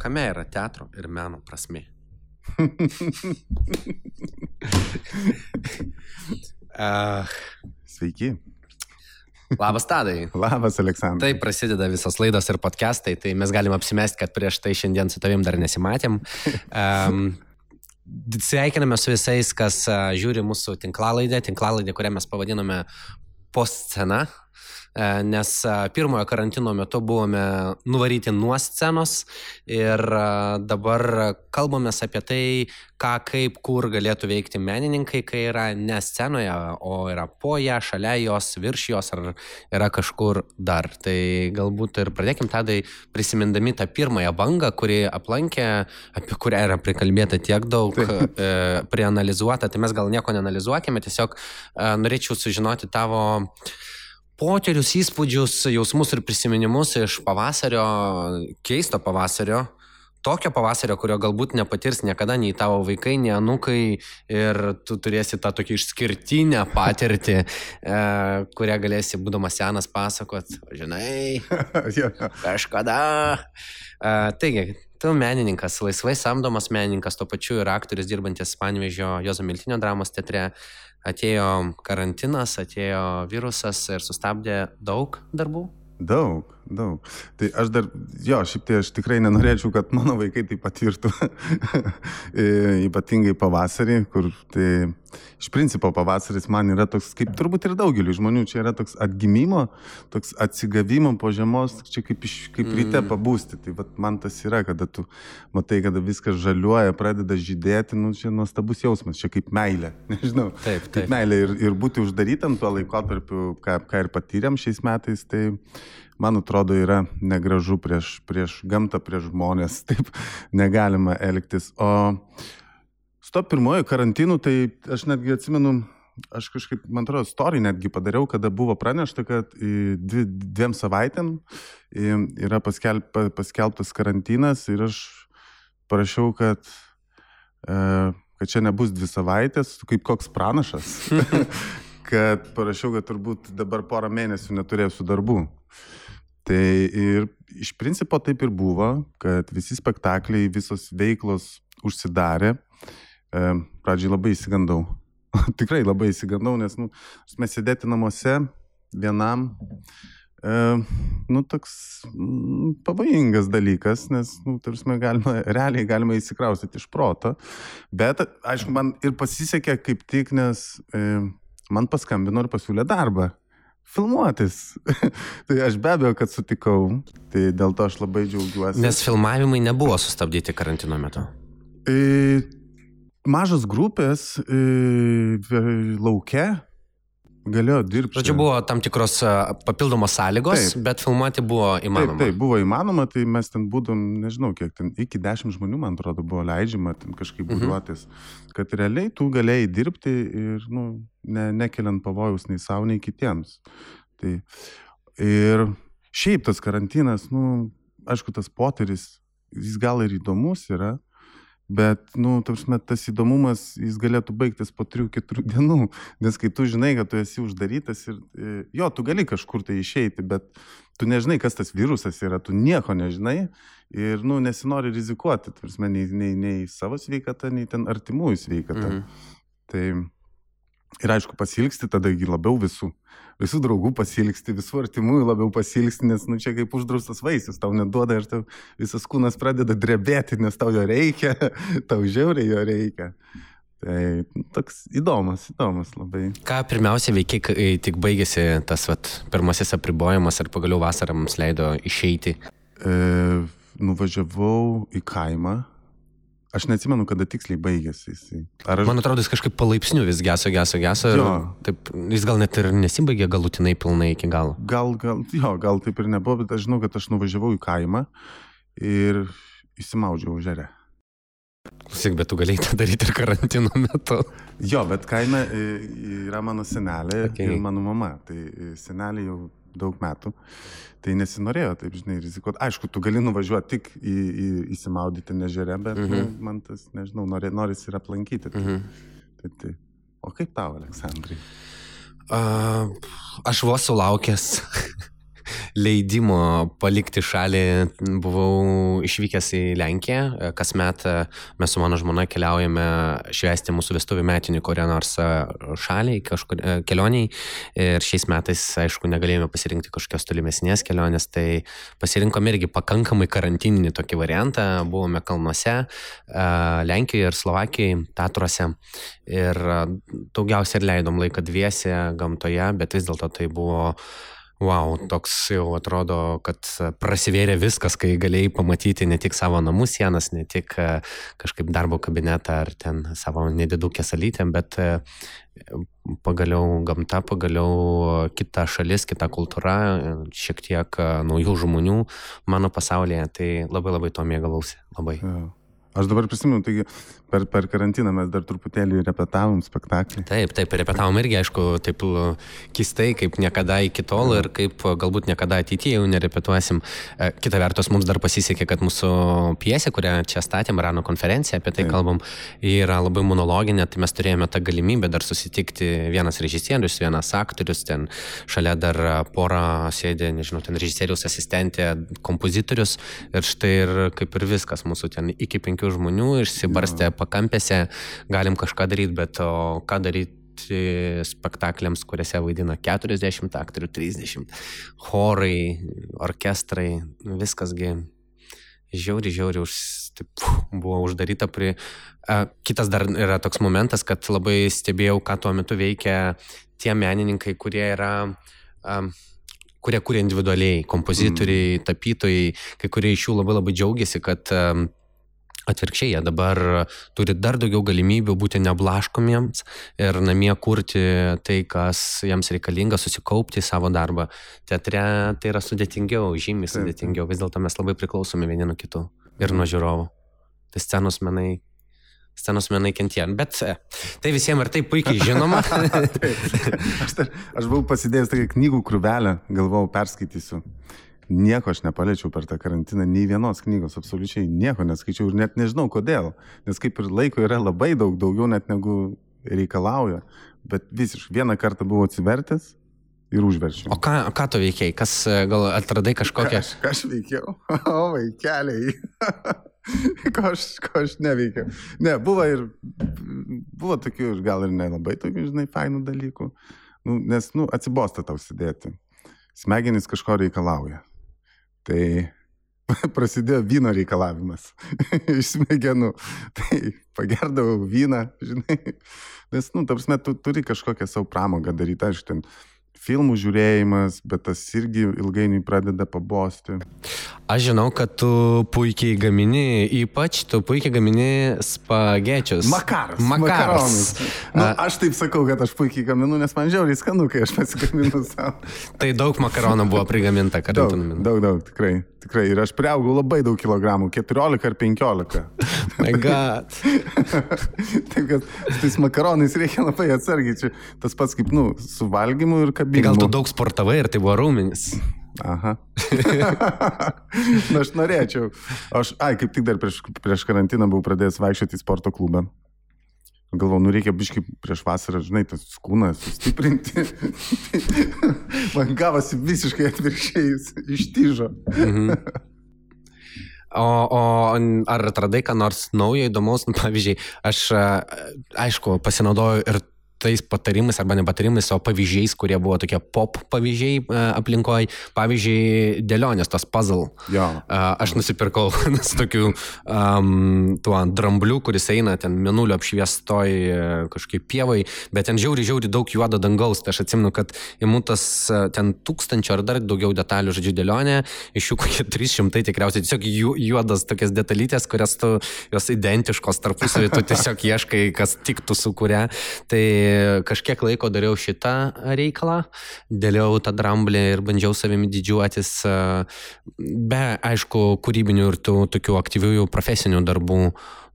Kame yra teatro ir meno prasme? uh, Sveiki. labas, Tadai. Labas, Aleksandrai. Taip prasideda visos laidos ir podcastai, tai mes galim apsimesti, kad prieš tai šiandien su tavim dar nesimatėm. Um, Sveikiname su visais, kas žiūri mūsų tinklalaidę, tinklalaidę, kurią mes pavadinome postscena, nes e, pirmojo karantino metu buvome nuvaryti nuo scenos ir e, dabar kalbame apie tai, ką, kaip, kur galėtų veikti menininkai, kai yra ne scenoje, o yra po ją, šalia jos, virš jos ar yra kažkur dar. Tai galbūt ir pradėkim tada prisimindami tą pirmąją bangą, kuri aplankė, apie kurią yra prikalbėta tiek daug, e, prianalizuota, tai mes gal nieko neanalizuokime, tiesiog e, norėčiau sužinoti tavo potyrius, įspūdžius, jausmus ir prisiminimus iš pavasario, keisto pavasario, tokio pavasario, kurio galbūt nepatirs niekada nei tavo vaikai, nei anukai ir tu turėsi tą tokį išskirtinę patirtį, e, kurią galėsi, būdamas senas, pasakot, žinai, kažkada. E, taigi, tu menininkas, laisvai samdomas menininkas, tuo pačiu ir aktorius dirbantis Panvežio Jozo Miltinio dramos teatre atėjo karantinas, atėjo virusas ir sustabdė daug darbų? Daug, daug. Tai aš dar, jo, šiaip tai aš tikrai nenorėčiau, kad mano vaikai tai patirtų. Ypatingai pavasarį, kur tai iš principo pavasaris man yra toks, kaip turbūt ir daugeliu žmonių, čia yra toks atgimimo, toks atsigavimo po žiemos, čia kaip, iš, kaip mm. ryte pabūsti. Tai vat, man tas yra, kada tu matai, kada viskas žaliuoja, pradeda žydėti, nu čia nuostabus jausmas, čia kaip meilė, nežinau. Taip, taip. Kaip meilė ir, ir būti uždarytam tuo laikotarpiu, ką, ką ir patyrėm šiais metais, tai man atrodo, yra negražu prieš, prieš gamtą, prieš žmonės. Taip negalima elgtis. O su to pirmoju karantinu, tai aš netgi atsimenu, aš kažkaip, man atrodo, story netgi padariau, kada buvo pranešta, kad dvi, dviem savaitėm yra paskel, paskelbtas karantinas ir aš parašiau, kad, e, kad čia nebus dvi savaitės, kaip koks pranašas, kad parašiau, kad turbūt dabar porą mėnesių neturėsiu darbų. Tai ir iš principo taip ir buvo, kad visi spektakliai, visos veiklos užsidarė. E, pradžiai labai įsigandau. Tikrai labai įsigandau, nes nu, mes sėdėti namuose vienam, e, nu, toks mm, pavojingas dalykas, nes, nu, tarsi, galima, realiai galima įsikraustyti iš proto. Bet, aišku, man ir pasisekė kaip tik, nes e, man paskambino ir pasiūlė darbą filmuotis. tai aš be abejo, kad sutikau, tai dėl to aš labai džiaugiuosi. Nes filmavimai nebuvo sustabdyti karantino metu. E, mažas grupės e, laukia galėjo dirbti. Žodžiu, buvo tam tikros papildomos sąlygos, taip. bet filmuoti buvo įmanoma. Taip, taip, buvo įmanoma, tai mes ten būdom, nežinau, kiek ten, iki dešimt žmonių, man atrodo, buvo leidžiama ten kažkaip mhm. būriuotis, mhm. kad realiai tu galėjai dirbti ir, nu, ne, nekeliant pavojus nei savo, nei kitiems. Tai ir šiaip tas karantinas, nu, aišku, tas poteris, jis gal ir įdomus yra, Bet, nu, tarsi, tas įdomumas, jis galėtų baigtis po 3-4 dienų, nes kai tu žinai, kad tu esi uždarytas ir, e, jo, tu gali kažkur tai išeiti, bet tu nežinai, kas tas virusas yra, tu nieko nežinai ir, nu, nesinori rizikuoti, tarsi, nei, nei, nei savo sveikatą, nei ten artimųjų sveikatą. Mhm. Tai Ir aišku, pasilgsti tada labiau visų. Visų draugų pasilgsti, visų artimųjų labiau pasilgsti, nes, nu, čia kaip uždraustas vaisius, tau neduoda ir tau visas kūnas pradeda drebėti, nes tau jo reikia, tau žiauriai jo reikia. Tai toks įdomus, įdomus labai. Ką pirmiausia veikia, kai tik baigėsi tas vat, pirmasis apribojimas ir pagaliau vasarą mums leido išeiti? E, nuvažiavau į kaimą, Aš neatsimenu, kada tiksliai baigėsi jisai. Aš... Man atrodo, jis kažkaip palaipsniui vis geso, geso, geso. Ir taip, jis gal net ir nesibaigė galutinai pilnai iki galo. Gal, gal, jo, gal taip ir nebuvo, bet aš žinau, kad aš nuvažiavau į kaimą ir įsimaudžiau žerę. Klausyk, bet tu galėjai tą daryti ir karantino metu. Jo, bet kaime e, yra mano senelė okay. ir mano mama. Tai e, senelė jau daug metų. Tai nesinorėjo, taip žinai, rizikuoti. Aišku, tu gali nuvažiuoti tik į, į, įsimaudyti nežerę, bet mm -hmm. nu, man tas, nežinau, nori, noris ir aplankyti. Tai, mm -hmm. tai, tai. O kaip tau, Aleksandrai? Uh, aš vos sulaukęs leidimo palikti šalį buvau išvykęs į Lenkiją. Kasmet mes su mano žmona keliaujame švęsti mūsų vestuvių metinį kurią nors šaliai, kažkur kelioniai. Ir šiais metais, aišku, negalėjome pasirinkti kažkokios tolimesnės kelionės, tai pasirinkom irgi pakankamai karantininį tokį variantą. Buvome kalnuose, Lenkijoje ir Slovakijoje, Tatruose. Ir daugiausiai ir leidom laiką dviese gamtoje, bet vis dėlto tai buvo Wow, toks jau atrodo, kad prasivėrė viskas, kai galėjai pamatyti ne tik savo namų sienas, ne tik e, kažkaip darbo kabinetą ar ten savo nedidukę salytę, bet e, pagaliau gamta, pagaliau kita šalis, kita kultūra, šiek tiek e, naujų žmonių mano pasaulyje, tai labai labai to mėgavausi, labai. Ja. Aš dabar prisimenu, taigi per, per karantiną mes dar truputėlį repetavom spektaklį. Taip, taip, repetavom irgi, aišku, taip keistai, kaip niekada iki tol ir kaip galbūt niekada ateityje jau nerepetuosim. E, kita vertus, mums dar pasisekė, kad mūsų piesė, kurią čia statėm, Rano konferencija, apie tai taip. kalbam, yra labai monologinė, tai mes turėjome tą galimybę dar susitikti vienas režisierius, vienas aktorius, ten šalia dar pora sėdė, nežinau, ten režisierius asistentė, kompozitorius ir štai ir kaip ir viskas mūsų ten iki penkių žmonių išsibarstė. Ja pakampėse galim kažką daryti, bet o ką daryti spektakliams, kuriuose vaidina 40 aktorių, 30, chorai, orkestrai, viskasgi žiauri, žiauri už, taip, buvo uždaryta prie... Kitas dar yra toks momentas, kad labai stebėjau, ką tuo metu veikia tie menininkai, kurie yra kurie kuria individualiai, kompozitoriai, mm. tapytojai, kai kurie iš jų labai labai džiaugiasi, kad um, Atvirkščiai, jie dabar turi dar daugiau galimybių būti neblaškomiems ir namie kurti tai, kas jiems reikalinga, susikaupti į savo darbą. Teatre tai yra sudėtingiau, žymiai sudėtingiau, vis dėlto mes labai priklausomi vieni nuo kitų ir nuo žiūrovų. Tai scenos menai scenos menai kentėjo. Bet e, tai visiems ir taip puikiai žinoma. aš, tar, aš buvau pasidėjęs tokią knygų krūvelę, galvojau, perskaitysiu nieko aš nepaliečiau per tą karantiną, nei vienos knygos, absoliučiai nieko neskaičiau ir net nežinau kodėl, nes kaip ir laiko yra labai daug, daugiau net negu reikalauja, bet visiškai vieną kartą buvau atsivertęs ir užverčiau. O ką, ką tu veikiai, kas gal atradai kažkokią? Ką, ką aš veikiau? O, vaikeliai. ko, aš, ko aš neveikiau. Ne, buvo ir, buvo tokių ir gal ir nelabai tokių, žinai, fainų dalykų. Nu, nes, nu, atsibosta tau sėdėti. Smegenys kažko reikalauja. Tai prasidėjo vyno reikalavimas iš smegenų. Tai pagerdavau vyną, žinai. Nes, nu, tarsi, tu turi kažkokią savo pramogą daryti, aš ten filmų žiūrėjimas, bet tas irgi ilgainiui pradeda pabosti. Aš žinau, kad tu puikiai gamini, ypač tu puikiai gamini spagečius. Makaras. Makaronus. Nu, aš taip sakau, kad aš puikiai gaminu, nes man žiauriai skanu, kai aš pasigaminu savo. tai daug makaronų buvo prigaminta karantinu. Daug, daug, daug, tikrai. Tikrai. Ir aš prieaugau labai daug kilogramų, 14 ar 15. My God. taip, kad su tais makaronais reikia labai atsargiai. Čia tas pats kaip, nu, su valgymu ir kabinimu. Tai gal tu daug sportavai ir tai buvo raumenis? Aha. Na, aš norėčiau. Aš, ai, kaip tik dar prieš, prieš karantiną buvau pradėjęs vaikščioti į sporto klubą. Galvoju, nu reikia biškai prieš vasarą, žinai, tas kūnas sustiprinti. Man gavosi visiškai atvirkščiai, ištyžo. mhm. O, o ar atradai ką nors naujo, įdomaus, nu, pavyzdžiui, aš, aišku, pasinaudoju ir tais patarimais arba ne patarimais, o pavyzdžiais, kurie buvo tokie pop pavyzdžiai e, aplinkoje. Pavyzdžiui, dėlionės, tas puzzle. Jo. Uh, aš nusipirkau su tokiu um, tuo drambliu, kuris eina ten minulio apšviestoj uh, kažkaip pievai, bet ten žiauri, žiauri daug juodo dangaus. Tai aš atsimenu, kad įmu tas ten tūkstančio ar dar daugiau detalių, žodžiu, dėlionė, iš jų kokie 300 tikriausiai tiesiog ju, juodas tokias detalytės, kurias tu, jos identiškos tarpusavį, tu tiesiog ieškai, kas tiktų su kuria. Tai kažkiek laiko dariau šitą reikalą, dėliau tą dramblį ir bandžiau savimi didžiuotis, be, aišku, kūrybinių ir tų tokių aktyviųjų profesinių darbų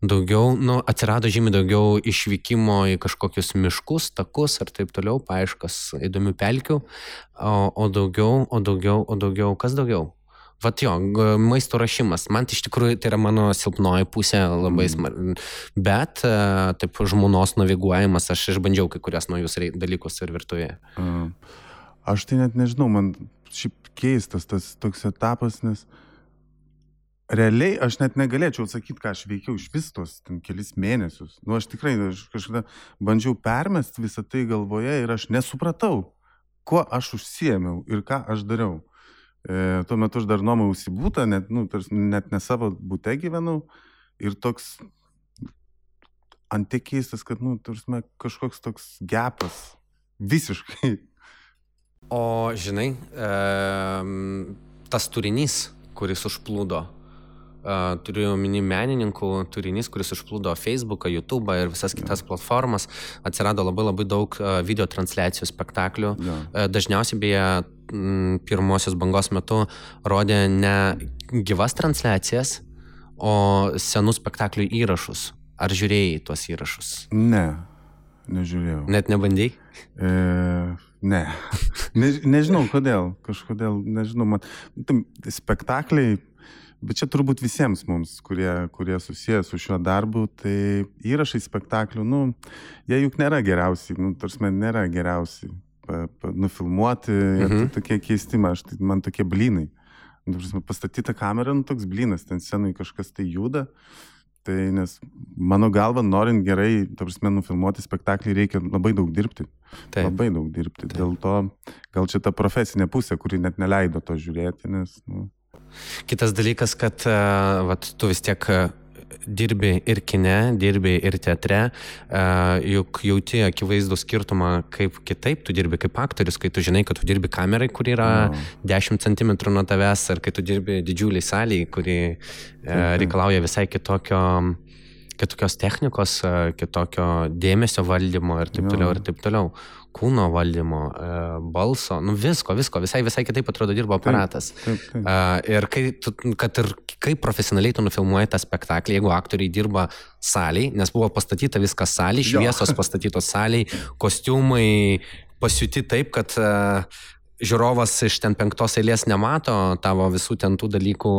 daugiau, nu, atsirado žymiai daugiau išvykimo į kažkokius miškus, takus ir taip toliau, paaiškas įdomių pelkių, o, o daugiau, o daugiau, o daugiau, kas daugiau? Vat jo, maisto rašymas, man tai iš tikrųjų tai yra mano silpnoji pusė labai mm. smarkiai, bet e, taip žmonos naviguojamas, aš išbandžiau kai kurias naujus dalykus ir virtuvėje. Aš tai net nežinau, man šiaip keistas tas toks etapas, nes realiai aš net negalėčiau atsakyti, ką aš veikiau iš vis tos ten kelis mėnesius. Nu, aš tikrai aš kažkada bandžiau permest visą tai galvoje ir aš nesupratau, kuo aš užsiemiau ir ką aš dariau. E, tuo metu aš dar nuomausi būtą, net, nu, tars, net ne savo būte gyvenau ir toks antiek keistas, kad, nu, tarsi kažkoks toks gepas. Visiškai. O žinai, e, tas turinys, kuris užplūdo Uh, turiu omeny menininkų turinys, kuris užplūdo Facebooką, YouTube'ą ir visas kitas platformas. Atsirado labai labai daug uh, video transliacijų spektaklių. Ja. Uh, dažniausiai beje pirmosios bangos metu rodė ne gyvas transliacijas, o senų spektaklių įrašus. Ar žiūrėjai tuos įrašus? Ne, nežiūrėjau. Net nebandėjai? E, ne. ne. Nežinau kodėl, kažkodėl, nežinau, man. Tai spektakliai Bet čia turbūt visiems mums, kurie, kurie susijęs su šiuo darbu, tai įrašai spektaklių, nu, jie juk nėra geriausi, nu, tarsi nėra geriausi nufilmuoti, mhm. tai tokie keisti, aš, tai man tokie blynai. Nu, pastatyta kamera, nu, toks blynas, ten senai kažkas tai juda. Tai nes mano galva, norint gerai, ta prasme, nufilmuoti spektaklį, reikia labai daug dirbti. Taip. Labai daug dirbti. Taip. Dėl to gal čia ta profesinė pusė, kuri net neleido to žiūrėti, nes, nu, Kitas dalykas, kad vat, tu vis tiek dirbi ir kine, dirbi ir teatre, juk jauti akivaizdų skirtumą, kaip kitaip tu dirbi kaip aktorius, kai tu žinai, kad tu dirbi kamerai, kur yra no. 10 cm nuo tavęs, ar kai tu dirbi didžiuliai saliai, kuri reikalauja visai kitokio kitokios technikos, kitokio dėmesio valdymo ir taip toliau ir taip toliau kūno valdymo, e, balso, nu visko, visko, visai, visai kitaip atrodo dirbo aparatas. Taip, taip, taip. Ir kai, tu, kad ir kaip profesionaliai tu nufilmuoji tą spektaklį, jeigu aktoriai dirba saliai, nes buvo pastatyta viskas saliai, šviesos pastatytos saliai, kostiumai pasiūti taip, kad uh, žiūrovas iš ten penktos eilės nemato tavo visų ten tų dalykų,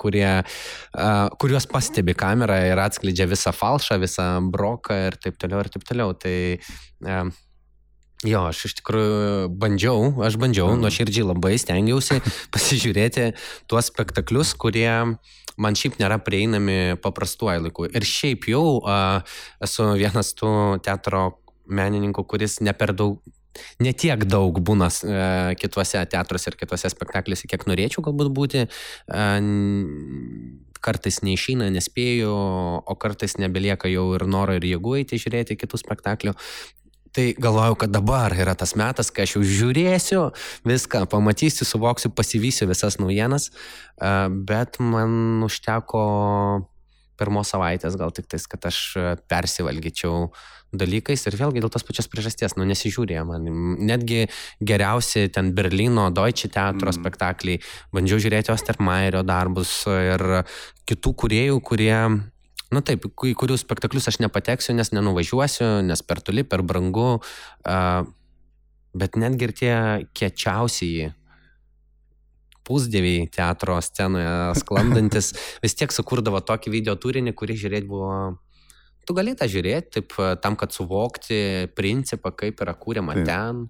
kurie, uh, kuriuos pastebi kamera ir atskleidžia visą falšą, visą broką ir taip toliau ir taip toliau. Tai uh, Jo, aš iš tikrųjų bandžiau, aš bandžiau, mm. nuoširdžiai labai stengiausi pasižiūrėti tuos spektaklius, kurie man šiaip nėra prieinami paprastuoju laiku. Ir šiaip jau a, esu vienas tų teatro menininkų, kuris ne per daug, ne tiek daug būna e, kituose teatruose ir kituose spektakliuose, kiek norėčiau galbūt būti. E, kartais neišeina, nespėju, o kartais nebelieka jau ir noro ir jėgų eiti žiūrėti kitų spektaklių. Tai galvojau, kad dabar yra tas metas, kai aš jau žiūrėsiu viską, pamatysiu, suvoksiu, pasivysiu visas naujienas, bet man užteko pirmos savaitės gal tik tais, kad aš persivalgyčiau dalykais ir vėlgi dėl tos pačios priežasties, nu nesižiūrėjo man. Netgi geriausi ten Berlyno Deutsche teatro mm. spektakliai, bandžiau žiūrėti Ostermaierio darbus ir kitų kuriejų, kurie Na taip, į kurių spektaklius aš nepateksiu, nes nenuvažiuosiu, nes per toli, per brangu, bet netgi ir tie kiečiausiai pusdėviai teatro scenoje sklandantis vis tiek sukurdavo tokį video turinį, kurį žiūrėti buvo... Tu gali tą žiūrėti, taip, tam, kad suvokti principą, kaip yra kūriama taip. ten,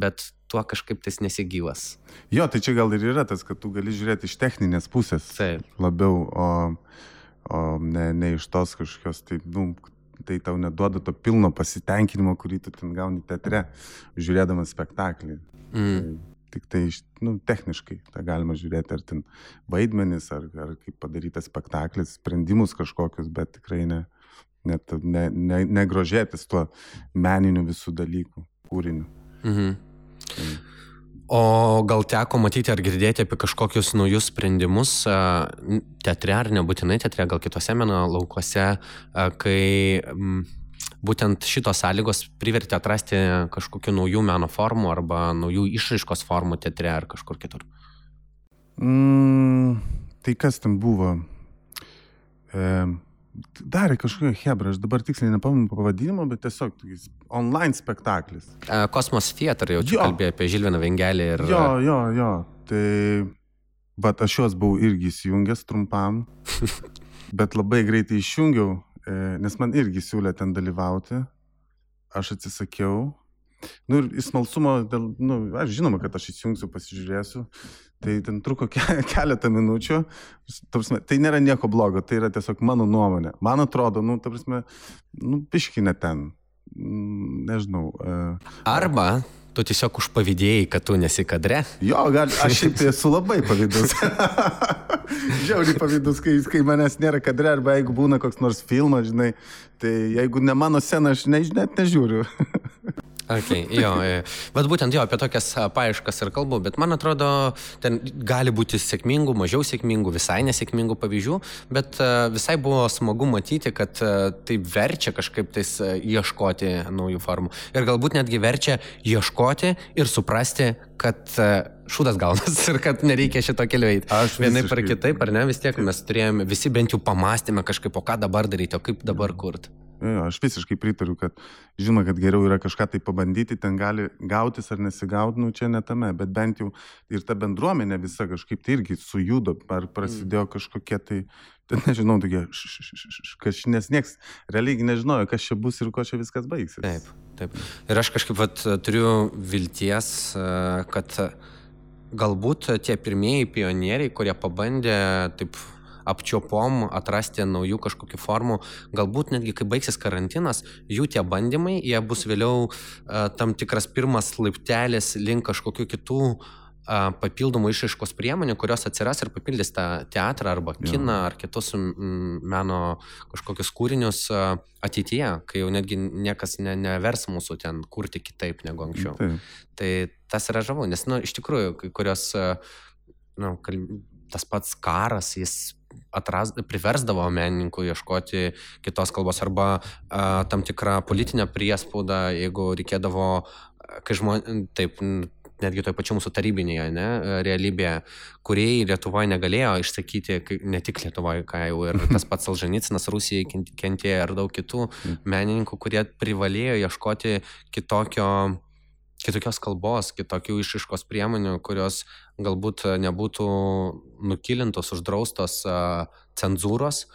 bet tuo kažkaip tais nesigyvas. Jo, tai čia gal ir yra tas, kad tu gali žiūrėti iš techninės pusės taip. labiau, o o ne, ne iš tos kažkokios, tai, nu, tai tau neduoda to pilno pasitenkinimo, kurį tu ten gauni teatre, žiūrėdamas spektaklį. Mm. Tai, tik tai nu, techniškai tą galima žiūrėti, ar ten vaidmenis, ar, ar kaip padarytas spektaklis, sprendimus kažkokius, bet tikrai ne, net ne, ne, negrožėtis tuo meniniu visų dalykų, kūriniu. Mhm. Tai. O gal teko matyti ar girdėti apie kažkokius naujus sprendimus teatre ar nebūtinai teatre, gal kitose meno laukuose, kai būtent šitos sąlygos privertė atrasti kažkokių naujų meno formų arba naujų išraiškos formų teatre ar kažkur kitur? Mm, tai kas ten buvo? E, darė kažkokią hebrą, aš dabar tiksliai nepamenu pavadinimo, bet tiesiog online spektaklis. Kosmos Theater jau čia kalbėjo apie Žilviną Vengelį ir... Jo, jo, jo. Tai... Bet aš juos buvau irgi įsijungęs trumpam, bet labai greitai išjungiau, e, nes man irgi siūlė ten dalyvauti. Aš atsisakiau, nu, ir smalsumo, dėl, nu, aš žinoma, kad aš įsijungsiu, pasižiūrėsiu, tai ten truko ke keletą minučių, prasme, tai nėra nieko blogo, tai yra tiesiog mano nuomonė. Man atrodo, nu, ta prasme, nu, piškinė ten, nežinau. Uh, Arba tu tiesiog užpavydėjai, kad tu nesi kadre. Jo, gal, aš šiaip esu labai pavydus. Žiauriai pavydus, kai, kai manęs nėra kadre, arba jeigu būna koks nors filmas, žinai, tai jeigu ne mano scena, aš ne, net nežiūriu. Okay, jo, bet būtent jo, apie tokias paieškas ir kalbu, bet man atrodo, ten gali būti sėkmingų, mažiau sėkmingų, visai nesėkmingų pavyzdžių, bet visai buvo smagu matyti, kad tai verčia kažkaip tais ieškoti naujų formų. Ir galbūt netgi verčia ieškoti ir suprasti, kad šūdas gaunas ir kad nereikia šito keliu eiti. Aš vienai par kitaip, ar ne, vis tiek mes turėjome, visi bent jau pamastėme kažkaip, o ką dabar daryti, o kaip dabar kurti. Jo, aš visiškai pritariu, kad žinoma, kad geriau yra kažką tai pabandyti, ten gali gautis ar nesigauti, nu čia netame, bet bent jau ir ta bendruomenė visa kažkaip tai irgi sujudo, ar prasidėjo mm. kažkokie tai, ten nežinau, tokie, kas, nes nieks realiai nežinojo, kas čia bus ir ko čia viskas baigsis. Taip, taip. Ir aš kažkaip vat, turiu vilties, kad galbūt tie pirmieji pionieriai, kurie pabandė taip apčiopom atrasti naujų kažkokių formų. Galbūt netgi kai baigsis karantinas, jų tie bandymai, jie bus vėliau uh, tam tikras pirmas laiptelis link kažkokių kitų uh, papildomų išaiškos priemonių, kurios atsiras ir papildys tą teatrą arba kiną ar kitus meno kažkokius kūrinius uh, ateityje, kai jau netgi niekas ne, nevers mūsų ten kurti kitaip negu anksčiau. Tai, tai tas yra žavu, nes, nu, iš tikrųjų, kai kurios, nu, tas pats karas, jis atras, priversdavo menininkų ieškoti kitos kalbos arba a, tam tikrą politinę priespaudą, jeigu reikėdavo, kai žmonės, taip, netgi toj pačiu mūsų tarybinėje ne, realybėje, kuriai Lietuvoje negalėjo išsakyti, ne tik Lietuvoje, ką jau ir tas pats Alžanicinas Rusijai kentėjo ir daug kitų mm. menininkų, kurie privalėjo ieškoti kitokio kitokios kalbos, kitokių išiškos priemonių, kurios galbūt nebūtų nukilintos, uždraustos cenzūros,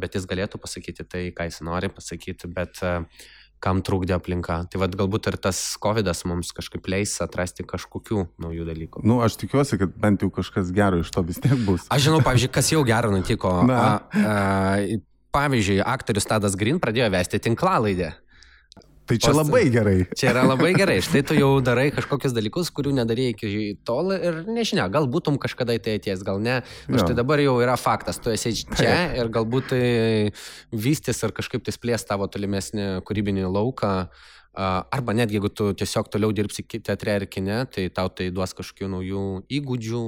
bet jis galėtų pasakyti tai, ką jis nori pasakyti, bet kam trukdė aplinka. Tai vad galbūt ir tas COVID mums kažkaip leis atrasti kažkokių naujų dalykų. Na, nu, aš tikiuosi, kad bent jau kažkas gero iš to vis tiek bus. Aš žinau, pavyzdžiui, kas jau gero nutiko. Na. A, a, pavyzdžiui, aktorius Tadas Green pradėjo vesti tinklalaidę. Tai čia labai gerai. Čia yra labai gerai. Štai tu jau darai kažkokius dalykus, kurių nedarėjai iki tol ir nežinia, gal būtum kažkada tai atėjęs, gal ne. Bet štai dabar jau yra faktas, tu esi čia ir galbūt tai vystys ar kažkaip tai plės tavo tolimesnį kūrybinį lauką. Arba net jeigu tu tiesiog toliau dirbsi teatre ir kine, tai tau tai duos kažkokių naujų įgūdžių,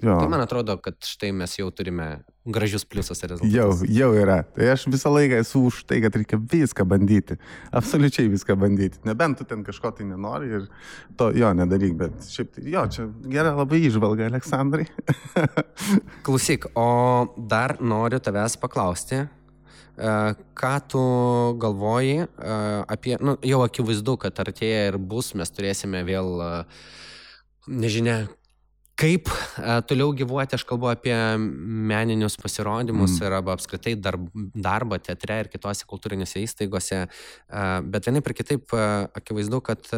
Jo. Tai man atrodo, kad štai mes jau turime gražius pliusus ir rezultatus. Jau, jau yra. Tai aš visą laiką esu už tai, kad reikia viską bandyti. Absoliučiai viską bandyti. Nebent tu ten kažko tai nenori ir to jo nedaryk, bet šiaip tai jo, čia gera labai išvalga, Aleksandrai. Klausyk, o dar noriu tavęs paklausti. E, ką tu galvoji e, apie, nu, jau akivaizdu, kad artėja ir bus, mes turėsime vėl, e, nežinia, Kaip e, toliau gyvuoti, aš kalbu apie meninius pasirodymus mm. ir apskritai darb, darbą teatre ir kitose kultūrinėse įstaigose, e, bet vienaip ir kitaip e, akivaizdu, kad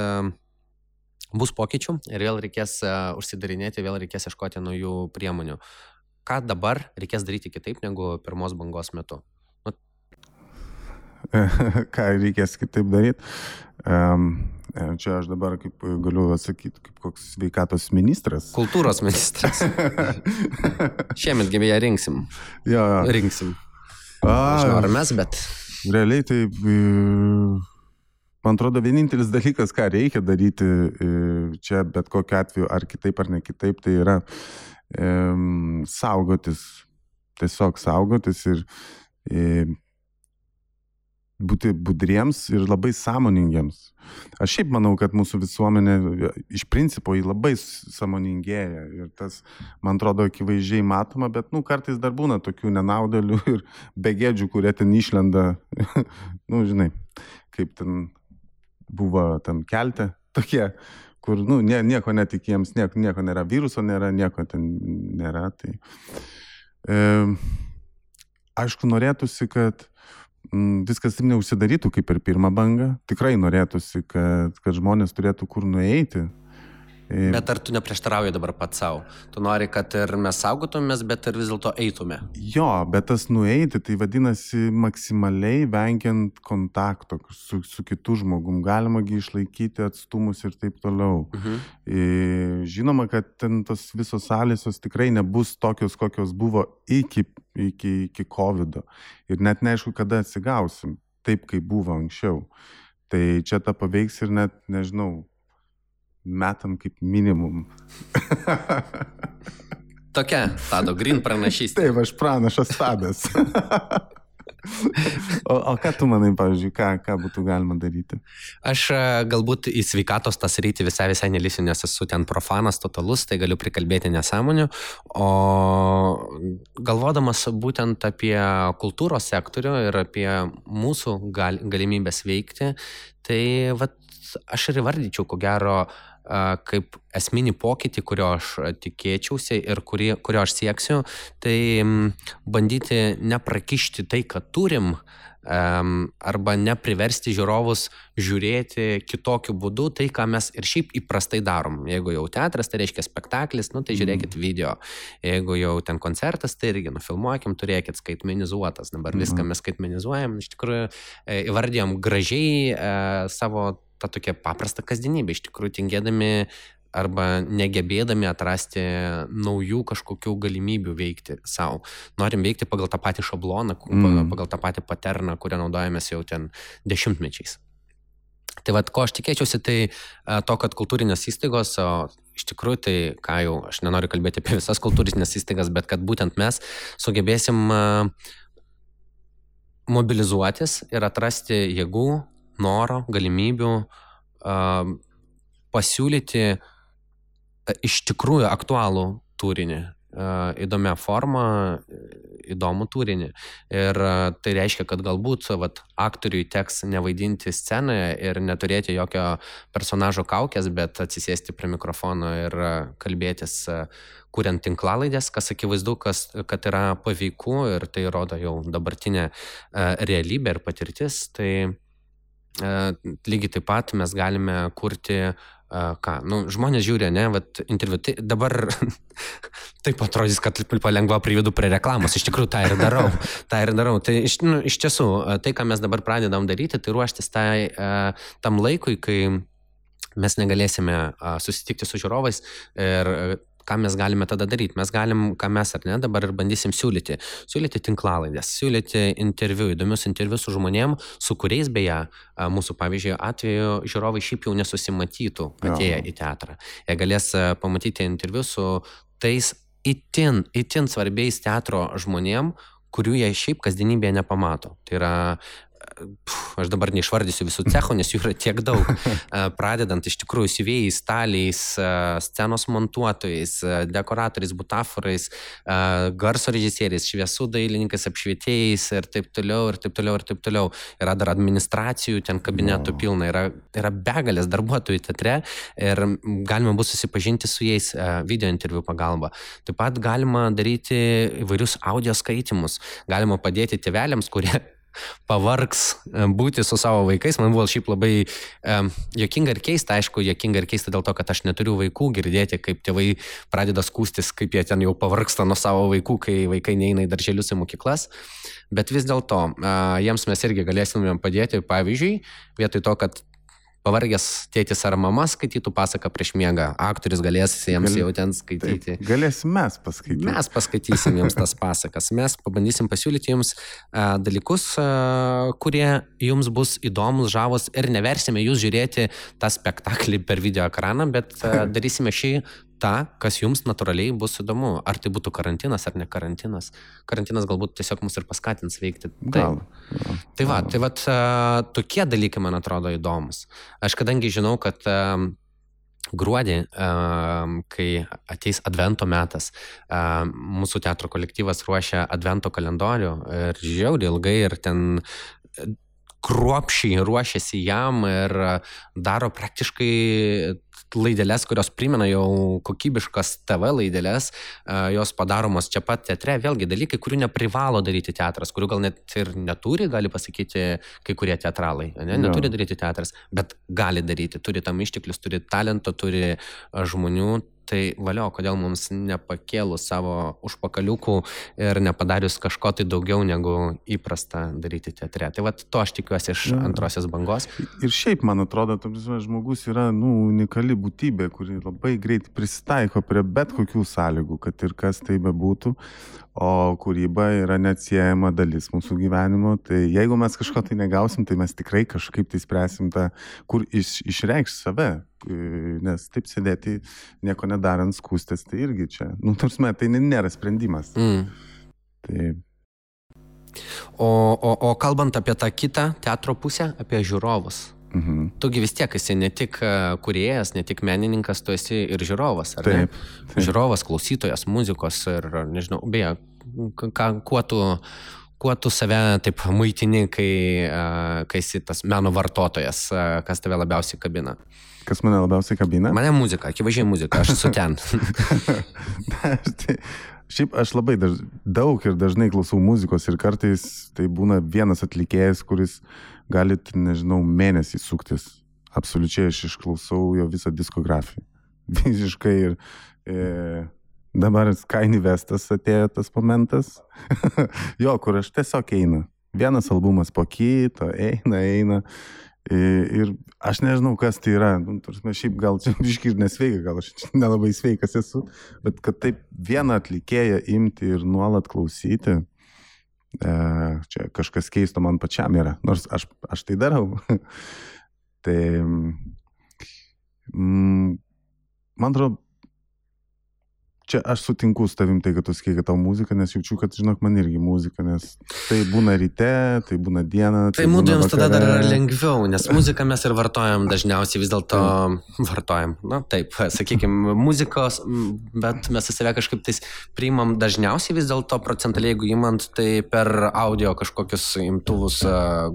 bus pokyčių ir vėl reikės užsidarinėti, vėl reikės ieškoti naujų priemonių. Ką dabar reikės daryti kitaip negu pirmos bangos metu? Ką reikės kitaip daryti? Um, Čia aš dabar kaip galiu atsakyti, kaip koks sveikatos ministras. Kultūros ministras. Šiemet gimėje rinksim. Jo, jo. Rinksim. Nežinau, ar mes, bet. Realiai tai, man atrodo, vienintelis dalykas, ką reikia daryti čia, bet kokiu atveju, ar kitaip ar ne kitaip, tai yra um, saugotis. Tiesiog saugotis ir um, būti budriems ir labai sąmoningiems. Aš šiaip manau, kad mūsų visuomenė iš principo jį labai sąmoningėja ir tas, man atrodo, akivaizdžiai matoma, bet, nu, kartais dar būna tokių nenaudelių ir begėdžių, kurie ten išlenda, nu, žinai, kaip ten buvo tam kelte, tokie, kur, nu, nie, nieko netikiems, nieko, nieko nėra, viruso nėra, nieko ten nėra. Tai, e, aišku, norėtųsi, kad viskas taip neužsidarytų kaip per pirmą bangą. Tikrai norėtųsi, kad, kad žmonės turėtų kur nueiti. Bet ar tu neprieštarauji dabar pats savo? Tu nori, kad ir mes saugotumės, bet ir vis dėlto eitume. Jo, bet tas nueiti, tai vadinasi maksimaliai vengiant kontakto su, su kitu žmogum. Galimagi išlaikyti atstumus ir taip toliau. Mhm. Žinoma, kad ten tos visos sąlysos tikrai nebus tokios, kokios buvo iki, iki, iki COVID. -o. Ir net neaišku, kada atsigausim. Taip, kaip buvo anksčiau. Tai čia tą paveiks ir net, nežinau, metam kaip minimum. Tokia Tado Green pranašystė. Taip, aš pranašas Tadas. o, o ką tu manai, pavyzdžiui, ką, ką būtų galima daryti? Aš e, galbūt į sveikatos tas rytį visai visai nelisiu, nes esu ten profanas totalus, tai galiu prikalbėti nesąmonių. O galvodamas būtent apie kultūros sektorių ir apie mūsų gal, galimybės veikti, tai vat, aš ir įvardyčiau, ko gero, uh, kaip esminį pokytį, kurio aš tikėčiausi ir kurį, kurio aš sieksiu, tai bandyti neprakišti tai, ką turim, arba nepriversti žiūrovus žiūrėti kitokiu būdu tai, ką mes ir šiaip įprastai darom. Jeigu jau teatras, tai reiškia spektaklis, nu tai žiūrėkit mhm. video. Jeigu jau ten koncertas, tai irgi nufilmuokim, turėkit skaitmenizuotas. Dabar viską mhm. mes skaitmenizuojam, iš tikrųjų e, įvardėjom gražiai e, savo tą tokią paprastą kasdienybę, iš tikrųjų tingėdami arba negebėdami atrasti naujų kažkokių galimybių veikti savo. Norim veikti pagal tą patį šabloną, mm. pagal tą patį paterną, kurią naudojamės jau ten dešimtmečiais. Tai vad, ko aš tikėčiausi, tai to, kad kultūrinės įstaigos, o iš tikrųjų tai, ką jau, aš nenoriu kalbėti apie visas kultūrinės įstaigas, bet kad būtent mes sugebėsim mobilizuotis ir atrasti jėgų, noro, galimybių uh, pasiūlyti uh, iš tikrųjų aktualų turinį, įdomią formą, įdomų turinį. Ir tai reiškia, kad galbūt vat, aktoriui teks nevaidinti scenoje ir neturėti jokio personažo kaukės, bet atsisėsti prie mikrofono ir kalbėtis, kuriant tinklalaidės, kas akivaizdu, kas, kad yra paveiku ir tai rodo jau dabartinė realybė ir patirtis. Tai lygiai taip pat mes galime kurti ką, nu, žmonės žiūri, ne, vat, interviu, tai dabar taip atrodys, kad palengva privedu prie reklamos, iš tikrųjų tą ir darau, tą ir darau. Tai iš, nu, iš tiesų, tai, ką mes dabar pradedam daryti, tai ruoštis tai, tam laikui, kai mes negalėsime susitikti su žiūrovais ir ką mes galime tada daryti? Mes galim, ką mes ar ne, dabar ir bandysim siūlyti. Siūlyti tinklalaidės, siūlyti interviu, įdomius interviu su žmonėm, su kuriais beje, mūsų pavyzdžiui atveju žiūrovai šiaip jau nesusimatytų atėję į teatrą. Jie galės pamatyti interviu su tais itin, itin svarbiais teatro žmonėm, kurių jie šiaip kasdienybėje nepamato. Tai yra aš dabar neišvardysiu visų cechų, nes jų yra tiek daug. Pradedant iš tikrųjų siuvėjais, staliais, scenos montuotojais, dekoratoriais, butaforais, garso režisieriais, šviesų dailininkais, apšvietėjais ir taip toliau, ir taip toliau, ir taip toliau. Yra dar administracijų, ten kabinetų pilna, yra, yra begalės darbuotojų teatre ir galima bus susipažinti su jais video interviu pagalba. Taip pat galima daryti įvairius audio skaitimus, galima padėti tėveliams, kurie pavargs e, būti su savo vaikais. Man buvo šiaip labai um, jokinga ir keista, aišku, jokinga ir keista dėl to, kad aš neturiu vaikų girdėti, kaip tėvai pradeda skūstis, kaip jie ten jau pavargsta nuo savo vaikų, kai vaikai neina į darželius į mokyklas. Bet vis dėlto uh, jiems mes irgi galėsime padėti, pavyzdžiui, vietoj to, kad pavargęs tėtis ar mama skaitytų pasaką prieš miegą, aktorius galės jiems Gal, jau ten skaityti. Taip, galėsim mes paskaityti. Mes paskaitysim jums tas pasakas, mes pabandysim pasiūlyti jums uh, dalykus, uh, kurie jums bus įdomus, žavus ir neversime jūs žiūrėti tą spektaklį per video ekraną, bet uh, darysime šį tą, kas jums natūraliai bus įdomu. Ar tai būtų karantinas ar ne karantinas. Karantinas galbūt tiesiog mus ir paskatins veikti. Gal. Ja, tai va, tai va, tokie dalykai man atrodo įdomus. Aš kadangi žinau, kad gruodį, kai ateis advento metas, mūsų teatro kolektyvas ruošia advento kalendorių ir žiauriai ilgai ir ten kruopšiai ruošiasi jam ir daro praktiškai laidelės, kurios primena jau kokybiškas TV laidelės, jos padaromos čia pat teatre, vėlgi dalykai, kurių neprivalo daryti teatras, kurių gal net ir neturi, gali pasakyti kai kurie teatralai, ne? neturi daryti teatras, bet gali daryti, turi tam išteklius, turi talento, turi žmonių, Tai valio, kodėl mums nepakėlus savo užpakaliukų ir nepadarius kažko tai daugiau negu įprasta daryti teatre. Tai vad to aš tikiuosi iš ja. antrosios bangos. Ir šiaip, man atrodo, žmogus yra nu, unikali būtybė, kuri labai greit prisitaiko prie bet kokių sąlygų, kad ir kas tai bebūtų o kūryba yra neatsiejama dalis mūsų gyvenimo. Tai jeigu mes kažko tai negausim, tai mes tikrai kažkaip tai spręsim tą, kur iš, išreikš save. Nes taip sėdėti, nieko nedarant, skūstis, tai irgi čia, nu, tarsi, tai nėra sprendimas. Mm. Tai O, o, o kalbant apie tą kitą teatro pusę, apie žiūrovus. Mhm. Tugi vis tiek esi ne tik e, kuriejas, ne tik menininkas, tu esi ir žiūrovas. Taip, taip. Žiūrovas, klausytojas, muzikos ir, nežinau, beje, ką, kuo tu kuo tu save taip maitini, kai, e, kai esi tas meno vartotojas, e, kas tave labiausiai kabina? Kas mane labiausiai kabina? Mane muzika, akivaizdžiai muzika, aš esu ten. tai, šiaip aš labai daž, daug ir dažnai klausau muzikos ir kartais tai būna vienas atlikėjas, kuris galit, nežinau, mėnesį suktis. Absoliučiai aš išklausau jo visą diskografiją. Visiškai ir e, dabar Skyny Vestas atėjo tas momentas. jo, kur aš tiesiog eina. Vienas albumas po kito, eina, eina. Ir aš nežinau, kas tai yra. Nu, tarsi, šiaip gal čia biškai ir nesveika, gal aš nelabai sveikas esu, bet kad taip vieną atlikėją imti ir nuolat klausyti, E, čia kažkas keisto man pačiam yra, nors aš, aš tai darau. tai mm, man atrodo, čia aš sutinku su tavim tai, kad tu sakai, kad tau muzika, nes jaučiu, kad, žinok, man irgi muzika, nes tai būna ryte, tai būna diena. Tai, tai mūdžiams tada dar yra lengviau, nes muziką mes ir vartojam dažniausiai vis dėlto vartojam. Na taip, sakykime, muzikos, bet mes į save kažkaip tais priimam dažniausiai vis dėlto procentaliai, jeigu įmant, tai per audio kažkokius imtuvus,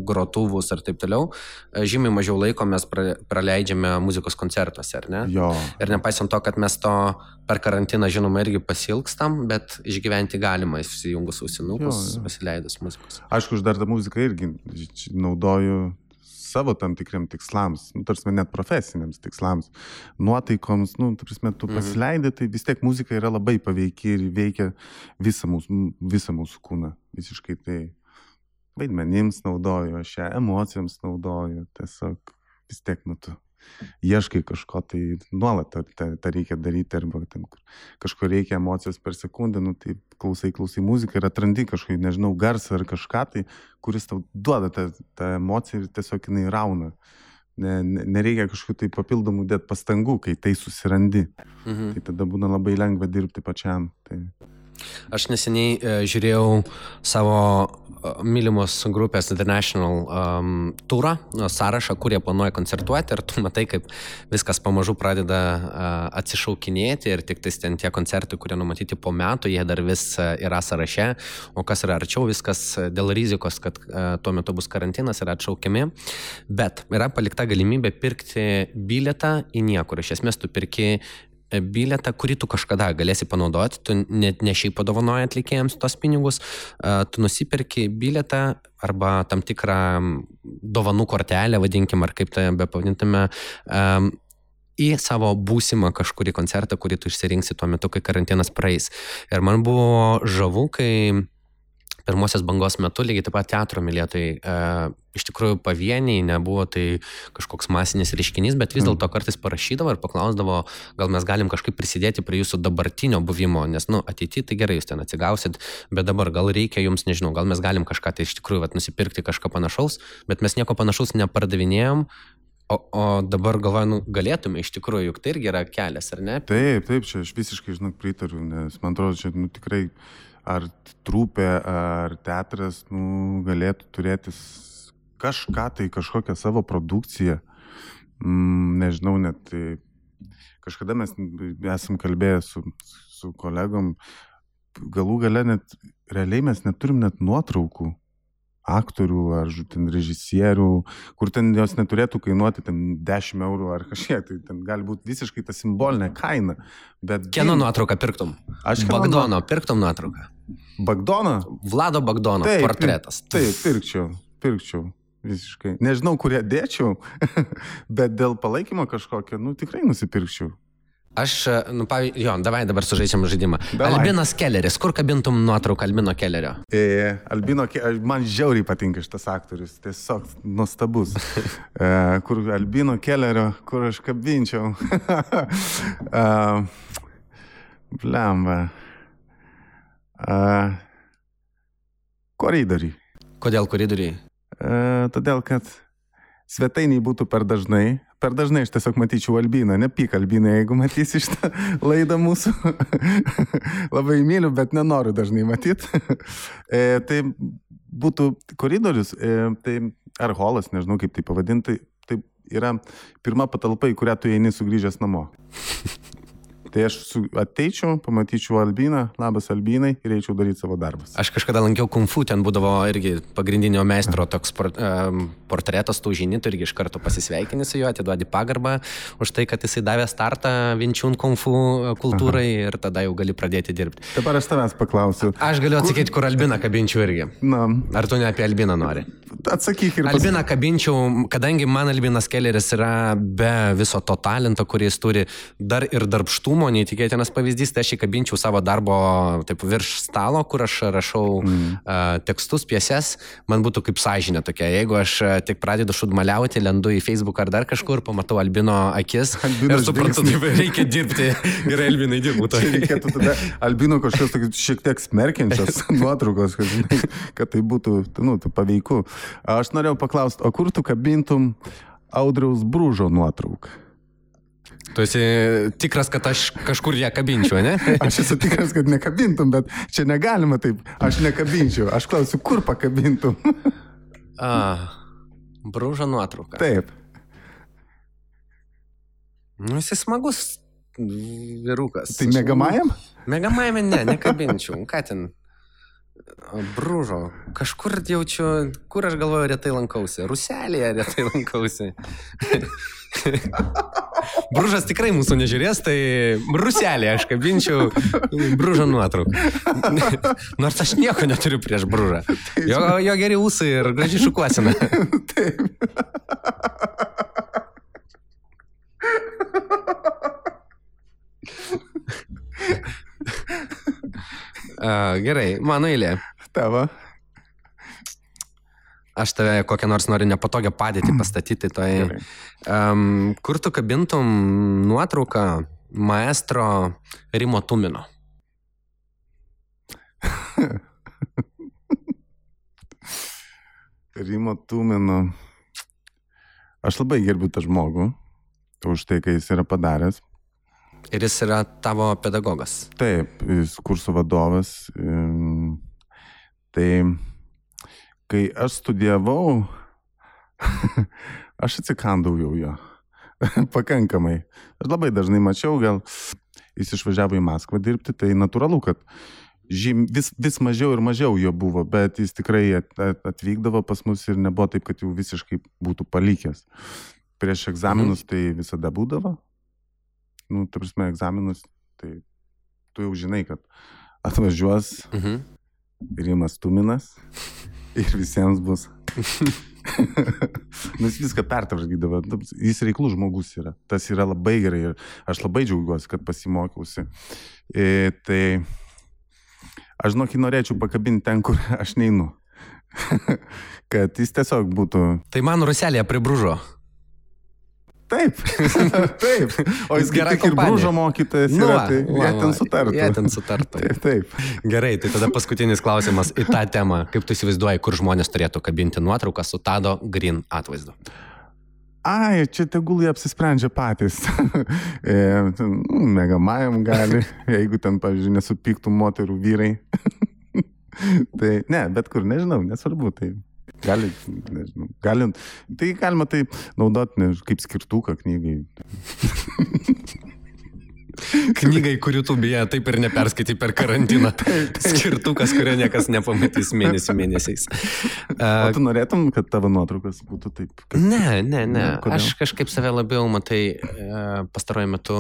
grotuvus ir taip toliau, žymiai mažiau laiko mes praleidžiame muzikos koncertuose, ar ne? Jo. Ir nepaisant to, kad mes to per karantiną, žinoma, irgi pasilgstam, bet išgyventi galima įsijungus ausinukus, jo, jo. pasileidus muzikos. Aišku, aš dar tą muziką irgi naudoju savo tam tikriam tikslams, nu, tarsi net profesiniams tikslams, nuotaikoms, nu, tarsi tu mhm. pasileidai, tai vis tiek muzika yra labai paveikia ir veikia visą mūsų, visą mūsų kūną. Visiškai tai vaidmenims naudoju, aš ją emocijoms naudoju, tiesiog vis tiek, nu, tu ieškai kažko, tai nuolat tą, reikia daryti, arba ten, kažko reikia emocijos per sekundę, nu, tai klausai, klausai muziką ir atrandi kažkokį, nežinau, garsą ar kažką, tai, kuris tau duoda tą, tą emociją ir tiesiog jinai rauna. Ne, ne, nereikia kažkokių tai papildomų dėt pastangų, kai tai susirandi. Mhm. Tai tada būna labai lengva dirbti pačiam. Tai... Aš neseniai e, žiūrėjau savo e, mylimos grupės International um, turą, sąrašą, kur jie planuoja koncertuoti ir tu matai, kaip viskas pamažu pradeda uh, atsišaukinėti ir tik tais ten tie koncertai, kurie numatyti po metų, jie dar vis uh, yra sąraše, o kas yra arčiau, viskas dėl rizikos, kad uh, tuo metu bus karantinas, yra atšaukiami. Bet yra palikta galimybė pirkti bilietą į niekur. Iš esmės tu pirki bilietą, kurį tu kažkada galėsi panaudoti, tu net ne šiaip padovanoji atlikėjams tos pinigus, tu nusipirki bilietą arba tam tikrą dovanų kortelę, vadinkim, ar kaip tai be pavadintume, į savo būsimą kažkurį koncertą, kurį tu išsirinksi tuo metu, kai karantinas praeis. Ir man buvo žavu, kai pirmosios bangos metu lygiai taip pat teatro mylėtojai e, iš tikrųjų pavieniai, nebuvo tai kažkoks masinis reiškinys, bet vis mm. dėlto kartais parašydavo ir paklausdavo, gal mes galim kažkaip prisidėti prie jūsų dabartinio buvimo, nes, nu, ateityje tai gerai, jūs ten atsigausit, bet dabar gal reikia jums, nežinau, gal mes galim kažką tai iš tikrųjų vat, nusipirkti kažką panašaus, bet mes nieko panašaus nepardavinėjom, O, o dabar galvoju, nu, galėtume iš tikrųjų, juk tai irgi yra kelias, ar ne? Taip, taip, čia aš visiškai, žinok, pritariu, nes man atrodo, čia nu, tikrai ar trupė, ar teatras nu, galėtų turėti kažką tai, kažkokią savo produkciją. Mm, nežinau, net tai kažkada mes esam kalbėję su, su kolegom, galų gale net realiai mes neturim net nuotraukų aktorių ar ten režisierių, kur ten jos neturėtų kainuoti ten 10 eurų ar kažkiek, tai ten gali būti visiškai ta simbolinė kaina. Bet Kieno nuotrauką pirktum? Aš Bagdono, pirktum nuotrauką. Bagdoną? Vlado Bagdono Taip, portretas. Taip, pirkčiau, pirkčiau. Visiškai. Nežinau, kurie dėčiau, bet dėl palaikymo kažkokio, nu tikrai nusipirkčiau. Aš, nu, pavyzdžiui, jo, davai dabar sužaidžiam žaidimą. Davai. Albinas Kelleris, kur kabintum nuotrauką Albino Kellerio? E, Albino, man žiauriai patinka šitas aktorius, tiesiog nuostabus. E, kur Albino Kellerio, kur aš kabinčiau. e, Blemba. E, koridoriai. Kodėl koridoriai? E, todėl, kad svetainiai būtų per dažnai. Per dažnai aš tiesiog matyčiau Albiną, nepyk Albinai, jeigu matysi šitą laidą mūsų. Labai myliu, bet nenoriu dažnai matyti. e, tai būtų koridorius, e, tai ar holas, nežinau kaip tai pavadinti, tai yra pirma patalpa, į kurią tu eini sugrįžęs namo. Tai aš su, ateičiau, pamatyčiau Albiną, labas Albinai ir eičiau daryti savo darbus. Aš kažkada lankiau kung fu, ten būdavo irgi pagrindinio meistro toks por, um, portretas, tu žini, tu irgi iš karto pasisveikini su juo, atiduodi pagarbą už tai, kad jisai davė startą Vinčiūn kung fu kultūrai Aha. ir tada jau gali pradėti dirbti. Dabar aš tavęs paklausiu. Aš galiu atsakyti, kur Albiną kabinčiau irgi. Na, Ar tu ne apie Albiną nori? atsakyk ir pas... Albiną kabinčiau, kadangi man Albinas Kelleris yra be viso to talento, kurį jis turi, dar ir darbštumo, neįtikėtinas pavyzdys, tai aš jį kabinčiau savo darbo taip, virš stalo, kur aš rašau mm. uh, tekstus, pieses, man būtų kaip sąžinė tokia. Jeigu aš tik pradedu šudmaliauti, lendu į Facebook ar dar kažkur, pamatau Albino akis Albino ir suprantu, taip reikia dirbti. Gerai, Albinai, dirbu reikėtų tada Albino kažkokios šiek tiek smerkiančios nuotraukos, kad, žinai, kad tai būtų nu, tai paveiku. Aš norėjau paklausti, o kur tu kabintum Audriaus brūžo nuotrauką? Tu esi tikras, kad aš kažkur ją kabinčiau, ne? Aš esu tikras, kad nekabintum, bet čia negalima taip. Aš nekabinčiau. Aš klausiu, kur pakabintum? A, brūžo nuotrauka. Taip. Nu, jis smagus vyrukas. Tai megamajam? Megamajame ne, nekabinčiau. Ką ten? Brūžo. Kažkur jaučiu, kur aš galvoju, retai lankausi. Ruselėje retai lankausi. Brūžas tikrai mūsų nežiūrės, tai Ruselėje aš kabinčiau brūžo nuotrauką. Nors aš nieko neturiu prieš brūžą. Jo, jo geri ūsai ir graži šukuosina. A, gerai, mano eilė. Tavo. Aš tave kokią nors noriu nepatogią padėtį pastatyti. Tai, Gerai. um, kur tu kabintum nuotrauką maestro Rimo Tumino? Rimo Tumino. Aš labai gerbiu tą žmogų už tai, ką jis yra padaręs. Ir jis yra tavo pedagogas. Taip, jis kursų vadovas. Tai kai aš studijavau, aš atsikandau jau jo. Pakankamai. Aš labai dažnai mačiau, gal jis išvažiavo į Maskvą dirbti, tai natūralu, kad žym, vis, vis mažiau ir mažiau jo buvo, bet jis tikrai at- at- atvykdavo pas mus ir nebuvo taip, kad jau visiškai būtų palikęs. Prieš egzaminus tai visada būdavo. Nu, ta prasme, egzaminus, tai tu jau žinai, kad atvažiuos Mhm. Rimas Tuminas ir visiems bus. Jis viską pertvarkydavo. Nu, Jis reiklus žmogus yra. Tas yra labai gerai ir aš labai džiaugiuosi, kad pasimokiausi. E, tai aš žinok, jį norėčiau pakabinti ten, kur aš neinu. kad jis tiesiog būtų. Tai man Ruselėje pribrūžo. Taip, taip. O jis Gera gerai ir brūžo mokytojas Nu yra, tai va, jie ten sutartų. Jie ten sutartų. Taip, taip. Gerai, tai tada paskutinis klausimas į tą temą. Kaip tu įsivaizduoji, kur žmonės turėtų kabinti nuotrauką su Tado Green atvaizdu? Ai, čia tegul jie apsisprendžia patys. E, nu, Megamajam gali, jeigu ten, pavyzdžiui, nesupyktų moterų vyrai. tai ne, bet kur, nežinau, nesvarbu. Tai gali, nežinau, gali, tai galima tai naudoti ne, kaip skirtuką knygai. Knygai, kurių tu beje taip ir neperskaitai per karantiną. Skirtukas, kurio niekas nepamatys mėnesių mėnesiais. O tu norėtum, kad tavo nuotraukas būtų taip? Kad... Ne, ne, ne. Aš kažkaip save labiau matai pastaruoju metu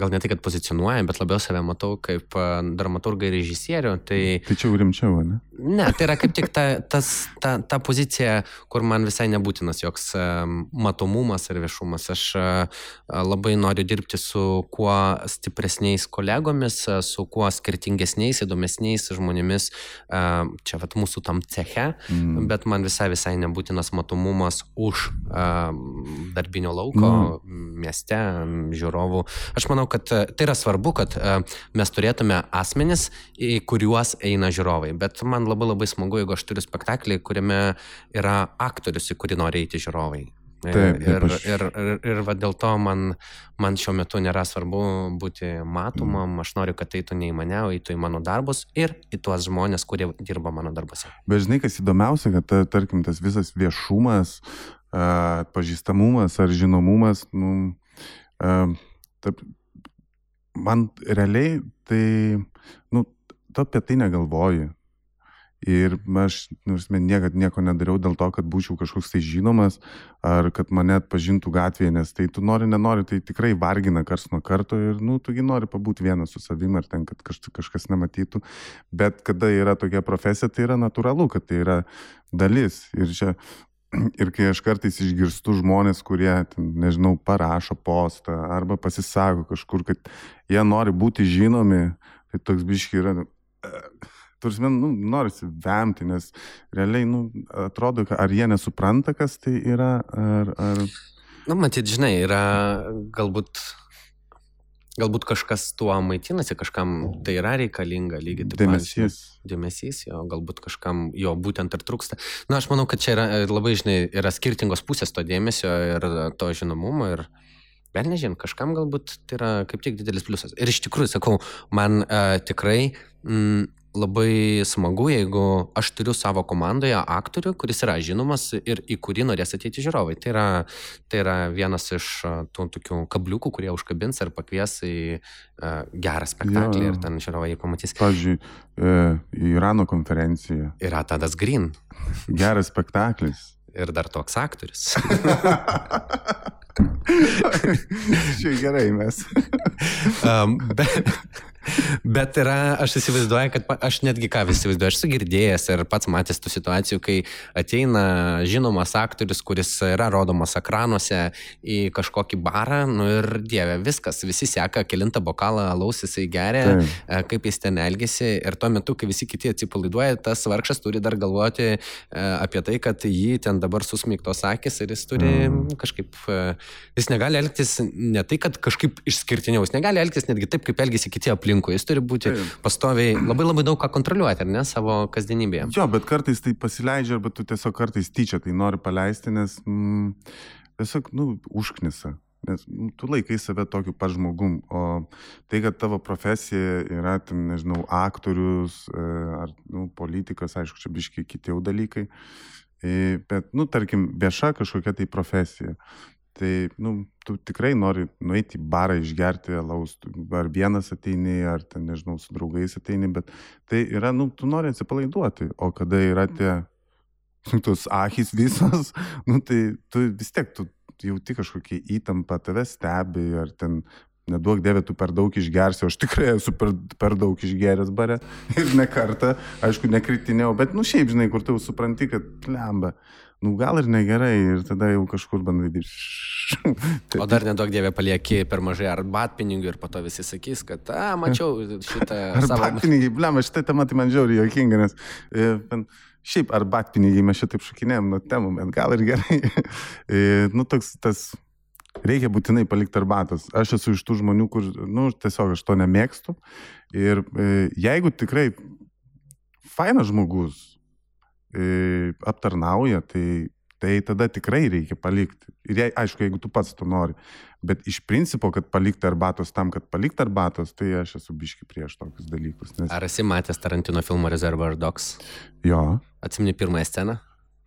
gal ne tai, kad pozicionuoja, bet labiau save matau kaip dramaturgą ir režisierių. Tai, tai čia jau rimčiau, ne? Ne, tai yra kaip tik ta, tas, ta, ta pozicija, kur man visai nebūtinas joks matomumas ir viešumas. Aš labai noriu dirbti su kuo stipresniais kolegomis, su kuo skirtingesniais, įdomesniais žmonėmis čia vat mūsų tam ceche, mm. bet man visai visai nebūtinas matomumas už darbinio lauko, mm. mieste, žiūrovų. Aš manau, manau, kad e, tai yra svarbu, kad e, mes turėtume asmenis, į kuriuos eina žiūrovai. Bet man labai labai smagu, jeigu aš turiu spektaklį, kuriame yra aktorius, į kurį nori eiti žiūrovai. E, taip, ir, aš... ir, ir, ir va, dėl to man, man šiuo metu nėra svarbu būti matomam, mm. aš noriu, kad eitų ne į mane, o eitų į mano darbus ir į tuos žmonės, kurie dirba mano darbuose. Bet žinai, kas įdomiausia, kad ta, tarkim tas visas viešumas, pažįstamumas ar žinomumas, nu, tarp, man realiai tai, nu, tu apie tai negalvoji. Ir aš, nors man niekad nieko nedariau dėl to, kad būčiau kažkoks tai žinomas, ar kad mane atpažintų gatvėje, nes tai tu nori, nenori, tai tikrai vargina kars nuo karto ir, nu, tugi nori pabūti vienas su savimi ar ten, kad kaž, kažkas nematytų. Bet kada yra tokia profesija, tai yra natūralu, kad tai yra dalis. Ir čia Ir kai aš kartais išgirstu žmonės, kurie, nežinau, parašo postą arba pasisako kažkur, kad jie nori būti žinomi, tai toks biški yra, tarsi, nu, norisi vemti, nes realiai, nu, atrodo, ar jie nesupranta, kas tai yra, ar... ar... Na, nu, matyt, žinai, yra galbūt Galbūt kažkas tuo maitinasi, kažkam tai yra reikalinga lygiai taip pat. Dėmesys. Dėmesys, jo, galbūt kažkam jo būtent ir trūksta. Na, aš manau, kad čia yra labai, žinai, yra skirtingos pusės to dėmesio ir to žinomumo ir, vėl nežinau, kažkam galbūt tai yra kaip tik didelis pliusas. Ir iš tikrųjų, sakau, man uh, tikrai mm, labai smagu, jeigu aš turiu savo komandoje aktorių, kuris yra žinomas ir į kurį norės ateiti žiūrovai. Tai yra, tai yra vienas iš tų tokių kabliukų, kurie užkabins ar pakvies į uh, gerą spektaklį ja. ir ten žiūrovai jį pamatys. Pavyzdžiui, e, Irano konferencija. Yra Tadas Green. Geras spektaklis. Ir dar toks aktorius. Čia gerai mes. um, bet, Bet yra, aš įsivaizduoju, kad aš netgi ką įsivaizduoju, aš sugirdėjęs ir pats matęs tų situacijų, kai ateina žinomas aktorius, kuris yra rodomas ekranuose į kažkokį barą, nu ir dieve, viskas, visi seka, kilintą bokalą alaus jisai geria, tai. kaip jis ten elgesi ir tuo metu, kai visi kiti atsipalaiduoja, tas vargšas turi dar galvoti e, apie tai, kad jį ten dabar susmygtos akis ir jis turi mm. kažkaip, e, jis negali elgtis ne tai, kad kažkaip išskirtiniau, jis negali elgtis netgi taip, kaip elgesi kiti aplink aplinkui. Jis turi būti Taip. pastoviai, labai labai daug ką kontroliuoti, ar ne, savo kasdienybėje. Jo, bet kartais tai pasileidžia, arba tu tiesiog kartais tyčia tai nori paleisti, nes mm, tiesiog, nu, užknisa. Nes nu, tu laikai save tokiu pat žmogum, o tai, kad tavo profesija yra, ten, nežinau, aktorius e, ar nu, politikas, aišku, čia biškai kiti jau dalykai, e, bet, nu, tarkim, vieša kažkokia tai profesija. Tai, nu, tu tikrai nori nueiti į barą išgerti alaus, ar vienas ateini, ar ten, nežinau, su draugais ateini, bet tai yra, nu, tu nori atsipalaiduoti, o kada yra tie, tos akis visos, nu, tai tu vis tiek, tu jauti kažkokią įtampą, tave stebi, ar ten, neduok dievė, tu per daug išgersi, aš tikrai esu per, per daug išgeręs bare ir ne kartą, aišku, nekritinėjau, bet, nu, šiaip, žinai, kur tu supranti, kad lemba nu gal ir negerai ir tada jau kažkur bandai dirbti. o dar nedaug dievė palieki per mažai arbatpinigių ir po to visi sakys, kad, a, mačiau šitą... Arbatpinigiai, savo... blem, šitą temą tai man žiauriai jokinga, nes e, šiaip arbatpinigiai mes šitaip šakinėjom nuo temų, bet gal ir gerai. e, nu, toks tas reikia būtinai palikti arbatos. Aš esu iš tų žmonių, kur, nu, tiesiog aš to nemėgstu. Ir e, jeigu tikrai fainas žmogus, aptarnauja, tai, tai tada tikrai reikia palikti. Ir jei, aišku, jeigu tu pats to nori. Bet iš principo, kad palikti arbatos tam, kad palikti arbatos, tai aš esu biški prieš tokius dalykus. Nes... Ar esi matęs Tarantino filmo Reservoir Dogs? Jo. Atsimni pirmąją sceną?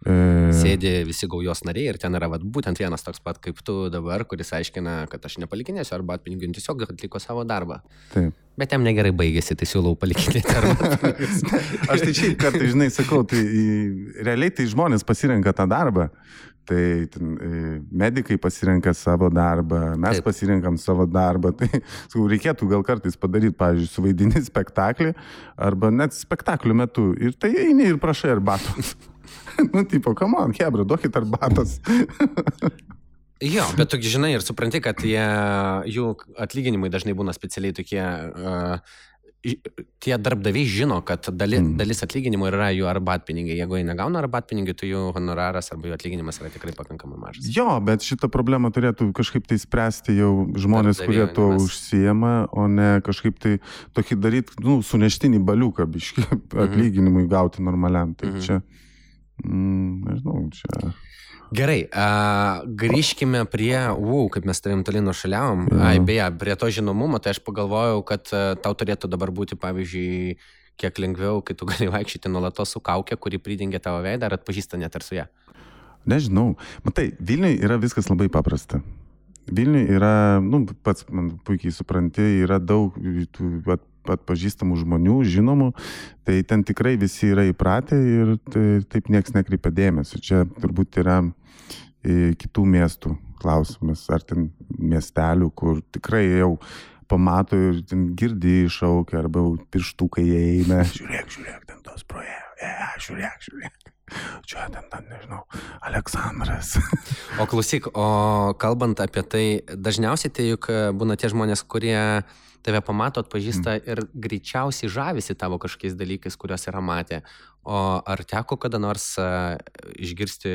E, Sėdi visi gaujos nariai ir ten yra vat, būtent vienas toks pat kaip tu dabar, kuris aiškina, kad aš nepalikinėsiu arba atpinigiu, tiesiog atliko savo darbą. taip. Bet jam negerai baigėsi, tai siūlau palikinėti arba Aš tai šiaip kartais, žinai, sakau, tai realiai tai žmonės pasirenka tą darbą. Tai ten, e, medikai pasirenka savo darbą, mes Taip. Pasirenkam savo darbą. Tai sakau, reikėtų gal kartais padaryti, pavyzdžiui, suvaidinti spektaklį arba net spektaklio metu. Ir tai eini ir prašai arbatos. nu, tipo, come on, hebra, duokit arbatos. Jo, bet tu žinai ir supranti, kad jie, jų atlyginimai dažnai būna specialiai tokie. Uh, Tie darbdaviai žino, kad dali, Mm. mm. dalis atlyginimų yra jų arbatpinigiai. Jeigu jie negauna arbatpinigių, tai jų honoraras arba jų atlyginimas yra tikrai pakankamai mažas. Jo, bet šitą problemą turėtų kažkaip tai spręsti jau žmonės, Darbdaviai, kurie tuo mes. užsiema, o ne kažkaip tai tokį daryti, nu, suneštinį baliuką, biški, atlyginimui gauti normaliam. Tai Mhm. čia, mm, nežinau, čia. Gerai, uh, grįžkime prie, wow, kaip mes tavim toli nušaliavom. Jo. Ai, beje, prie to žinomumo, tai aš pagalvojau, kad uh, tau turėtų dabar būti, pavyzdžiui, kiek lengviau, kai tu gali vaikščioti nuolatos su kaukė, kuri pridingia tavo veidą ar atpažįsta net ir su ją. Nežinau. Matai, Vilniui yra viskas labai paprasta. Vilniui yra, nu, pats man puikiai supranti, yra daug at, atpažįstamų žmonių, žinomų, tai ten tikrai visi yra įpratę ir tai, taip niekas nekreipia dėmesio. Čia turbūt yra e, kitų miestų klausimas, ar ten miestelių, kur tikrai jau pamato ir ten girdi iššaukia, arba jau pirštukai eina. Žiūrėk, žiūrėk, ten tos projektai, e, žiūrėk, žiūrėk. Čia ten, ten, nežinau, Aleksandras. O klausyk, o kalbant apie tai, dažniausiai tai juk e, būna tie žmonės, kurie tave pamato, atpažįsta mm. ir greičiausiai žavisi tavo kažkokiais dalykais, kuriuos yra matę. O ar teko kada nors uh, išgirsti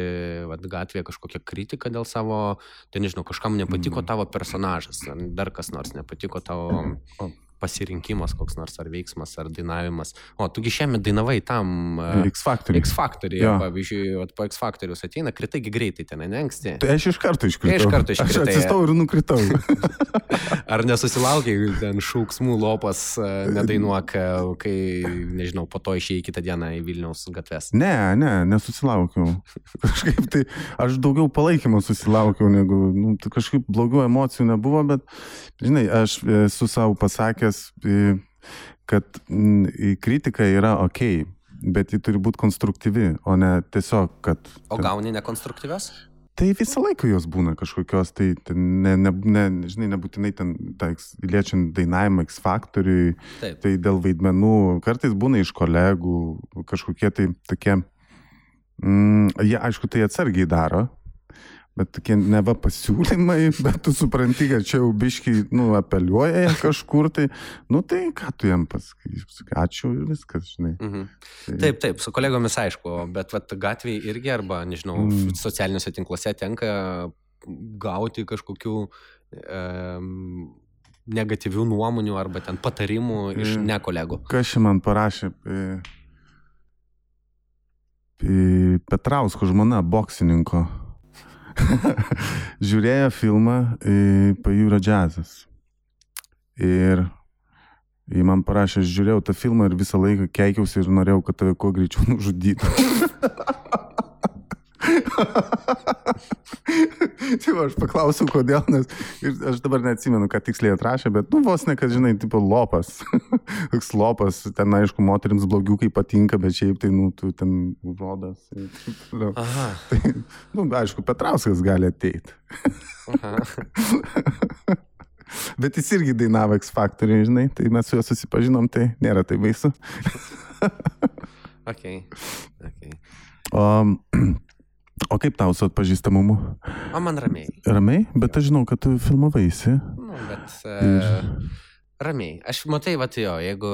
vat, gatvėje kažkokią kritiką dėl savo, tai nežinau, kažkam nepatiko Mm. tavo personažas, ar dar kas nors nepatiko tavo O. pasirinkimas koks nors, ar veiksmas, ar dainavimas. O, tugi šiemet dainavai tam uh, X Factory. X Factory, Jo. pavyzdžiui, po X Factorius ateina, kritaigi greitai ten, ne anksti. Tai aš iš karto iškritau. Iš karto iškritai, Aš atsistojau ir nukritau. Ar nesusilaukiai ten šauksmų lopas, e, nedainuok, e, kai, nežinau, po to išėjai kitą dieną į Vilniaus gatves? ne, ne, nesusilaukiau. Kažkaip tai aš daugiau palaikymo susilaukiau, negu, nu, tai kažkaip blogų emocijų nebuvo, bet, žinai, aš esu savo pasakęs, e, kad kritika yra ok, bet ji turi būti konstruktyvi, o ne tiesiog, kad... O gauni nekonstruktyvios? Tai visą laiką jos būna kažkokios, tai ne, ne, ne, žinai, nebūtinai ten, ta, liečiant dainavimą X faktoriui, tai dėl vaidmenų, kartais būna iš kolegų, kažkokie tai tokie, mm, jie aišku tai atsargiai daro, bet tokie neva pasiūlymai, bet tu supranti, kad čia jau biškiai, nu, apeliuoja kažkur, tai, nu, tai ką tu jam pasakysi, ačiū ir viskas, žinai. Mhm. Tai, Taip, taip, su kolegomis aišku, bet vat, gatvėje irgi arba, nežinau, Mm. socialiniuose tinkluose tenka gauti kažkokių um, negatyvių nuomonių arba ten patarimų iš Mm. ne kolegų. Kas čia man parašė? E, e, Petrausko žmona, boksininko. Žiūrėjo filmą e, Pajūrio džiazas. Ir jį man parašė, aš žiūrėjau tą filmą ir visą laiką keikiausi ir norėjau, kad tave kuo greičiau nužudytų. tai va, aš paklausiau, kodėl, nes aš dabar neatsimenu, ką tiksliai atrašė, bet, nu, vos ne, kad, žinai, tipo lopas. Toks lopas, ten, aišku, moteriams blogiukai patinka, bet šiaip tai, nu, tu ten rodas. Aha. Tai, nu, aišku, Petrauskas gali ateiti. aha. Bet jis irgi dainavo X Factory, žinai, tai mes su juo susipažinom, tai nėra tai baisu. Okay. Okay. O, o kaip tau su atpažįstamumu? O man ramiai. Ramiai, bet aš žinau, kad tu filmavaisi. Nu, bet. Ir- Uh, ramiai. Aš matai, va, jo, jeigu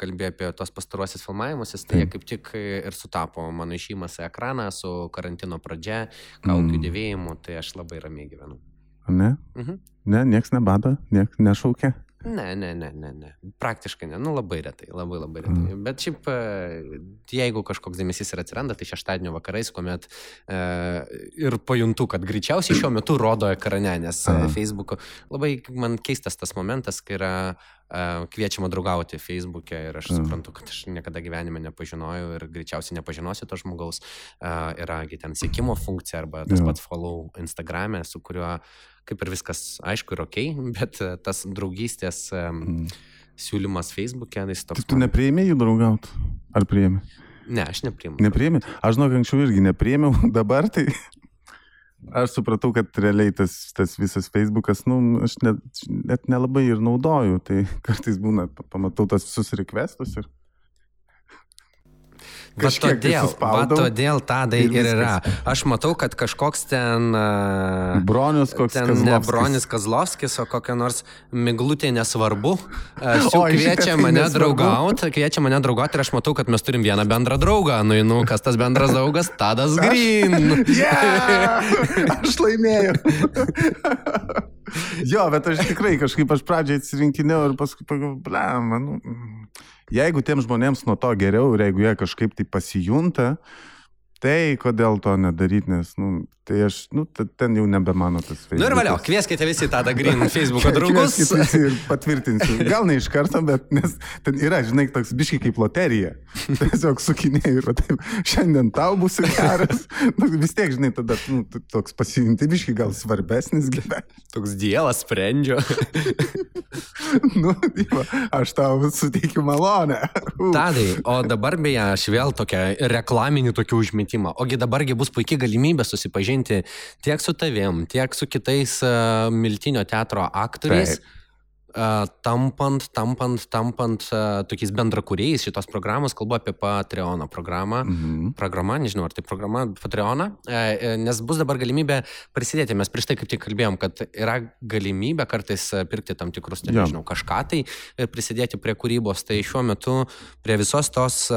kalbėjai apie tos pastaruosius filmavimus, tai jie kaip tik ir sutapo mano išėjimas į ekraną su karantino pradžia, kaukių Mm. dėvėjimu, tai aš labai ramiai gyvenu. Ne? Mhm. Ne, nieks nebada, nieks nešaukia. Ne, ne, ne, ne, ne. Praktiškai ne. Nu, labai retai, labai labai retai. Mm. Bet šiaip, e, jeigu kažkoks dėmesys ir atsiranda, tai šeštadienio vakarais, kuomet e, ir pajuntu, kad greičiausiai šiuo metu rodo ekrane, nes e, Facebook'o labai man keistas tas momentas, kai yra e, kviečiama draugauti Facebook'e ir aš mm. suprantu, kad aš niekada gyvenime nepažinojau ir greičiausiai nepažinosiu to žmogaus. Yragi ten sėkimo funkcija arba tas pats follow Instagram'e, su kuriuo kaip ir viskas aišku ir ok, bet e, tas draugystės mm. siūlymas Facebook'e, jis toks. Tai tu neprieimė jų draugauti? Ar prieimė? Ne, aš nepriimu. Nepriimi? Aš žinau, anksčiau irgi nepriėmiau, dabar tai aš supratau, kad realiai tas, tas visas Facebookas, nu, aš net, net nelabai ir naudoju, tai kartais būna, pamatau tas visus requestus ir Va todėl, va todėl tadai ir, ir yra. Aš matau, kad kažkoks ten... Bronius koks ten Kazlovskis. Ne Bronius Kazlovskis, o kokia nors miglutė nesvarbu. O, kviečia mane draugauti, kviečia mane draugauti ir aš matau, kad mes turim vieną bendrą draugą. Nu, nu kas tas bendras draugas? Tadas Green. yeah! Aš laimėjau. jo, bet aš tikrai kažkaip aš pradžiai atsirinkinėjau ir paskui pagalvojau, blem, nu jeigu tiem žmonėms nuo to geriau ir jeigu jie kažkaip tai pasijunta, tai kodėl to nedaryti, nes, nu, tai aš, nu, ten jau nebe mano tas Facebook. Nu ir valiau, kvieskite visi tą Green Facebook draugus. ir patvirtinsiu. Gal ne iš karto, bet nes ten yra, žinai, toks biški kaip loterija. Tiesiog sukinėjai ir taip, šiandien tau bus geras. Nu, vis tiek, žinai, tada nu, toks pasijunti biški gal svarbesnis gyvenimas. Toks dievas sprendžia. nu, dieva, aš tau suteikiu malonę. Tadai, o dabar beje, aš vėl tokią reklaminį tokį užmitį švietimą. Ogi dabargi bus puikia galimybė susipažinti tiek su tavim, tiek su kitais uh, Miltinio teatro aktoriais. Taip tampant, tampant, tampant tokiais bendrakūrėjais šitos programos, kalbu apie Patreon programą. Mhm. Programa, nežinau, ar tai programa Patreon, nes bus dabar galimybė prisidėti. Mes prieš tai kaip tik kalbėjom, kad yra galimybė kartais pirkti tam tikrus, tai, nežinau, kažką tai ir prisidėti prie kūrybos. Tai šiuo metu prie visos tos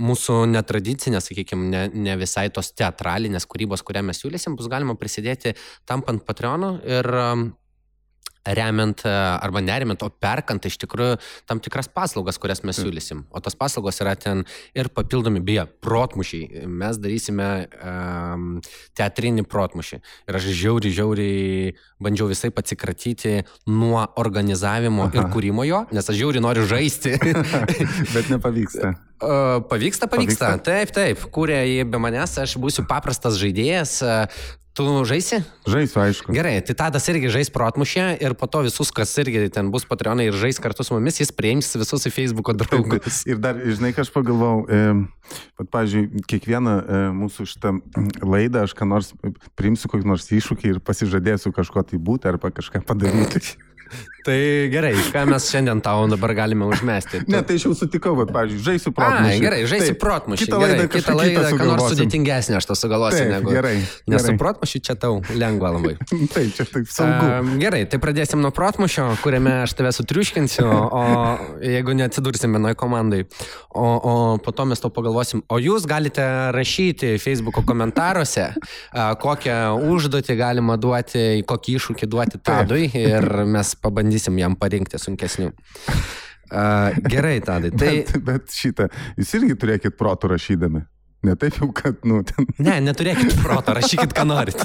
mūsų netradicinės, sakykime, ne, ne visai tos teatralinės kūrybos, kurią mes siūlysim, bus galima prisidėti tampant Patreonu ir um, remiant arba neremiant, o perkant iš tikrųjų tam tikras paslaugas, kurias mes siūlysim. O tos paslaugos yra ten ir papildomi, beje, protmušiai. Mes darysime um, teatrinį protmušį. Ir aš žiauriai, žiauriai bandžiau visai atsikratyti nuo organizavimo Aha. ir kūrimo jo, nes aš žiauriai noriu žaisti. Bet nepavyksta. Pavyksta, pavyksta, pavyksta. Taip, taip. Kūrė jį be manęs, aš būsiu paprastas žaidėjas. Tu žaisi? Žaisiu, aišku. Gerai, tai Tadas irgi žais protmušę ir po to visus, kas irgi ten bus Patreonai ir žais kartu su mumis, jis priims visus į Facebook'o draugus. Ir dar, žinai, ką aš pagalvojau, e, pat, pavyzdžiui, kiekvieną e, mūsų šitą laidą aš ką nors priimsiu kokį nors iššūkį ir pasižadėsiu kažko tai būti arba kažką padaryti. Tai gerai, ką mes šiandien tau dabar galime užmesti? Tu... Ne, tai aš jau sutikau, bet, pavyzdžiui, žaisiu protmušį. Na, gerai, žaisiu protmušį. Kitą laidą, gerai, kitą laidą, ką nors sudėtingesnį aš to sugalvosiu taip, negu. Gerai. Nes su protmušiu čia tau lengva labai. taip, čia taip saugu. Uh, gerai, tai pradėsim nuo protmušio, kuriame aš tave sutriuškinsiu, o jeigu neatsidursim vienoj komandai. O, o po to mes to pagalvosim. O jūs galite rašyti Facebook'o komentaruose, uh, kokią užduotį galima duoti, kokį iššūkį duoti Tadui ir mes pabandysim jam parinkti sunkesnių. Uh, gerai, tadai. Tai... Bet, bet šitą, jūs irgi turėkit protų rašydami. Ne taip jau, kad, nu, ten. Ne, neturėkit proto, rašykit, ką norit.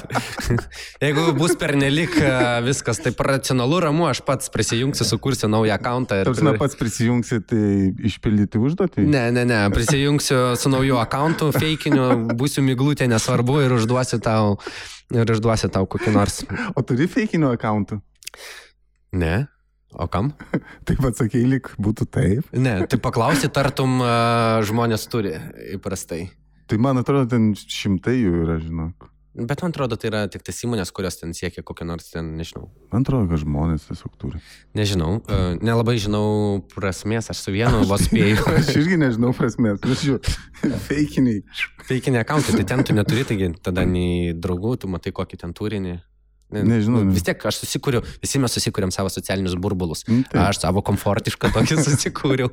Jeigu bus pernelik viskas taip racionalu, ramu, aš pats prisijungsiu, sukursiu naują akantą. Ir... Tarsi pats prisijungsi, tai išpildyti užduotį? Ne, ne, ne, prisijungsiu su nauju akantu, feikiniu, būsiu miglutė, nesvarbu, ir užduosiu tau, ir užduosiu tau kokį nors. O turi feikinių akantų? Ne. O kam? taip atsakėjai, lik būtų taip. Ne, tai paklausi, tartum žmonės turi įprastai. Tai man atrodo, ten šimtai jų yra, žinok. Bet man atrodo, tai yra tik tas įmonės, kurios ten siekia kokią nors ten, nežinau. Man atrodo, kad žmonės tiesiog turi. Nežinau, nelabai žinau prasmės, aš su vienu vos spėjau. aš irgi nežinau prasmės, aš jau feikiniai. Feikiniai akauntai, tai ten tu neturi, taigi tada nei draugų, tu matai kokį ten turinį. Nežinau. Nu, vis tiek aš susikūriau, visi mes susikūrėm savo socialinius burbulus. Mm, taip. Aš savo komfortišką tokį susikūriau.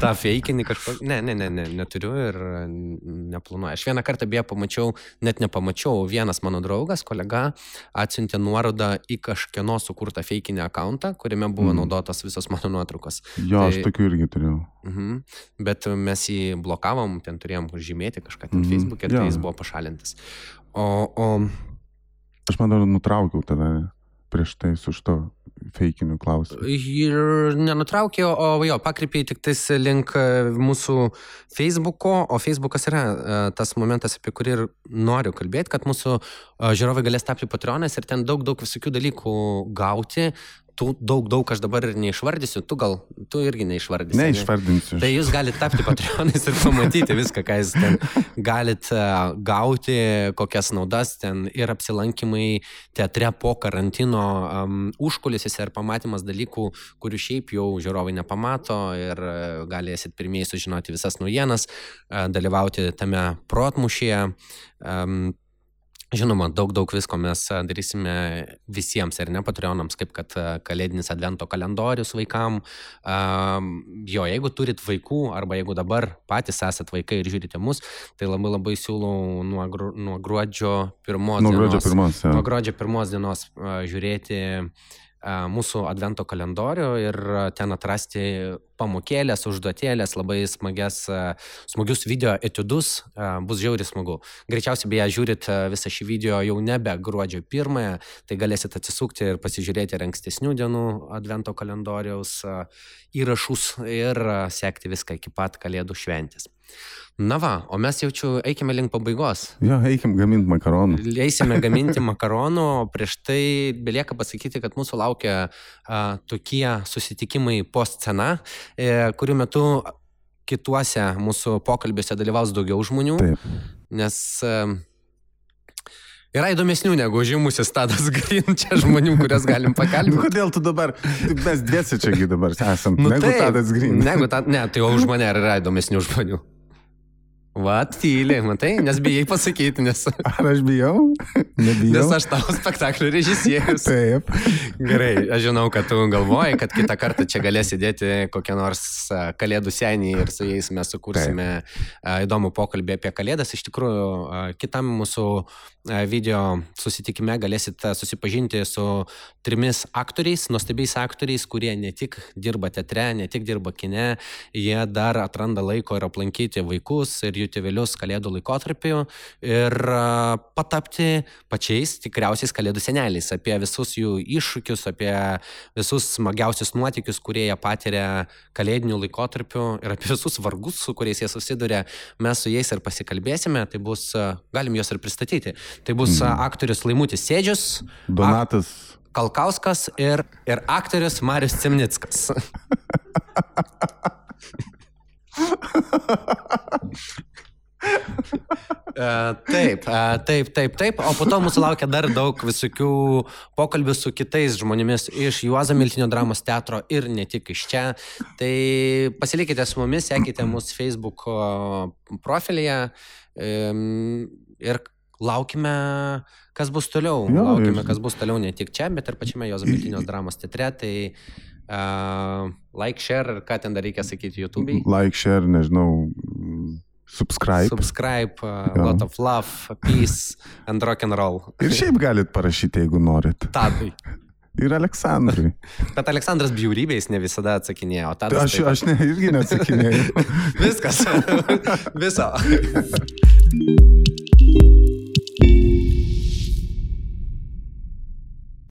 tą feikinį kažkokį. Ne, ne, ne, ne, neturiu ir neplanuoju. Aš vieną kartą beje pamačiau, net nepamačiau, vienas mano draugas, kolega, atsiuntė nuorodą į kažkieno sukurtą feikinį akantą, kuriame buvo Mm. naudotas visos mano nuotraukos. Jo, aš Tai- tokių irgi turėjau. Mhm. Bet mes jį blokavom, ten turėjom žymėti kažką ten Mhm. Facebook'e Jo. tai jis buvo pašalintas. O, o Aš man dar nutraukiau tada prieš tai su šito feikiniu klausimu. Ir nenutraukė, o jo, pakreipė tik tais link e, mūsų Facebooko, o Facebookas yra e, tas momentas, apie kurį ir noriu kalbėti, kad mūsų e, žiūrovai galės tapti patronais ir ten daug, daug visokių dalykų gauti. Tų daug, daug aš dabar ir neišvardysiu, tu gal, tu irgi neišvardysi. Neišvardinsiu. Tai jūs galite tapti patronais ir pamatyti viską, ką jūs ten galite gauti, kokias naudas ten ir apsilankimai teatre po karantino um, užkulisiuose ir pamatymas dalykų, kurių šiaip jau žiūrovai nepamato ir e, galėsit pirmieji sužinoti visas naujienas, e, dalyvauti tame protmušyje. Um, Žinoma, daug, daug visko mes a, darysime visiems ir ne patreonams, kaip kad a, kalėdinis advento kalendorius vaikam. Jo, jeigu turit vaikų arba jeigu dabar patys esat vaikai ir žiūrite mus, tai labai labai siūlau nuo, gru, nuo gruodžio pirmos Nuo dienos. gruodžio pirmos. jo. Nuo gruodžio pirmos dienos a, žiūrėti a, mūsų advento kalendorių ir ten atrasti pamokėlės, užduotėlės, labai smagias, smagius video etudus, bus žiauri smagu. Greičiausiai beje žiūrit visą šį video jau nebe gruodžio pirmąją, tai galėsit atsisukti ir pasižiūrėti ir ankstesnių dienų advento kalendoriaus įrašus ir sekti viską iki pat kalėdų šventės. Na va, o mes jaučiu, eikime link pabaigos. Jo, eikim gaminti makaronų. Eisime gaminti makaronų, o prieš tai belieka pasakyti, kad mūsų laukia a, tokie susitikimai po scena, e, kurių metu kituose mūsų pokalbiuose dalyvaus daugiau žmonių, Taip. nes e, yra įdomesnių negu žymusis Tadas Green, čia žmonių, kurias galim Nu, pakalbinti. kodėl tu dabar, mes dėsi čiagi dabar esam, Nu, negu taip, Tadas Green. Negu ta, ne, tai o už mane yra įdomesnių žmonių. Va, tyliai, matai, nes bijai pasakyti, nes, Ar aš bijau? Nebijau. nes aš tavo spektaklio režisierius. Taip. Gerai, aš žinau, kad tu galvoji, kad kitą kartą čia galės įdėti kokią nors kalėdų senį ir su jais mes sukursime a, įdomų pokalbį apie kalėdas. Iš tikrųjų, kitam mūsų video susitikime galėsit susipažinti su trimis aktoriais, nuostabiais aktoriais, kurie ne tik dirba teatre, ne tik dirba kine, jie dar atranda laiko ir aplankyti vaikus ir jų tėvelius kalėdų laikotarpiu ir a, patapti pačiais tikriausiais kalėdų seneliais, apie visus jų iššūkius, apie visus smagiausius nuotykius, kurie jie patiria kalėdinių laikotarpių ir apie visus vargus, su kuriais jie susiduria. Mes su jais ir pasikalbėsime, tai bus, a, galim juos ir pristatyti. Tai bus a, aktorius Laimutis Sėdžius, Donatas. Kalkauskas ir, ir aktorius Marius Cimnickas. E, Taip, e, taip, taip, taip. O po to mūsų laukia dar daug visokių pokalbių su kitais žmonėmis iš Juozo Miltinio dramos teatro ir ne tik iš čia. Tai pasilikite su mumis, sekite mūsų Facebook profilyje ir laukime, kas bus toliau. Laukime, kas bus toliau ne tik čia, bet ir pačiame Juozo Miltinio dramos teatre. Tai uh, like, share, ką ten dar reikia sakyti YouTube'ai. Like, share, nežinau, subscribe. Subscribe, uh, Jo. lot of love, peace and rock and roll. Ir šiaip galit parašyti, jeigu norit. Tadai. Ir Aleksandrui. Bet Aleksandras bjaurybės ne visada atsakinėjo, o Tai tada... aš, aš ne, irgi neatsakinėjau. Viskas. Viso.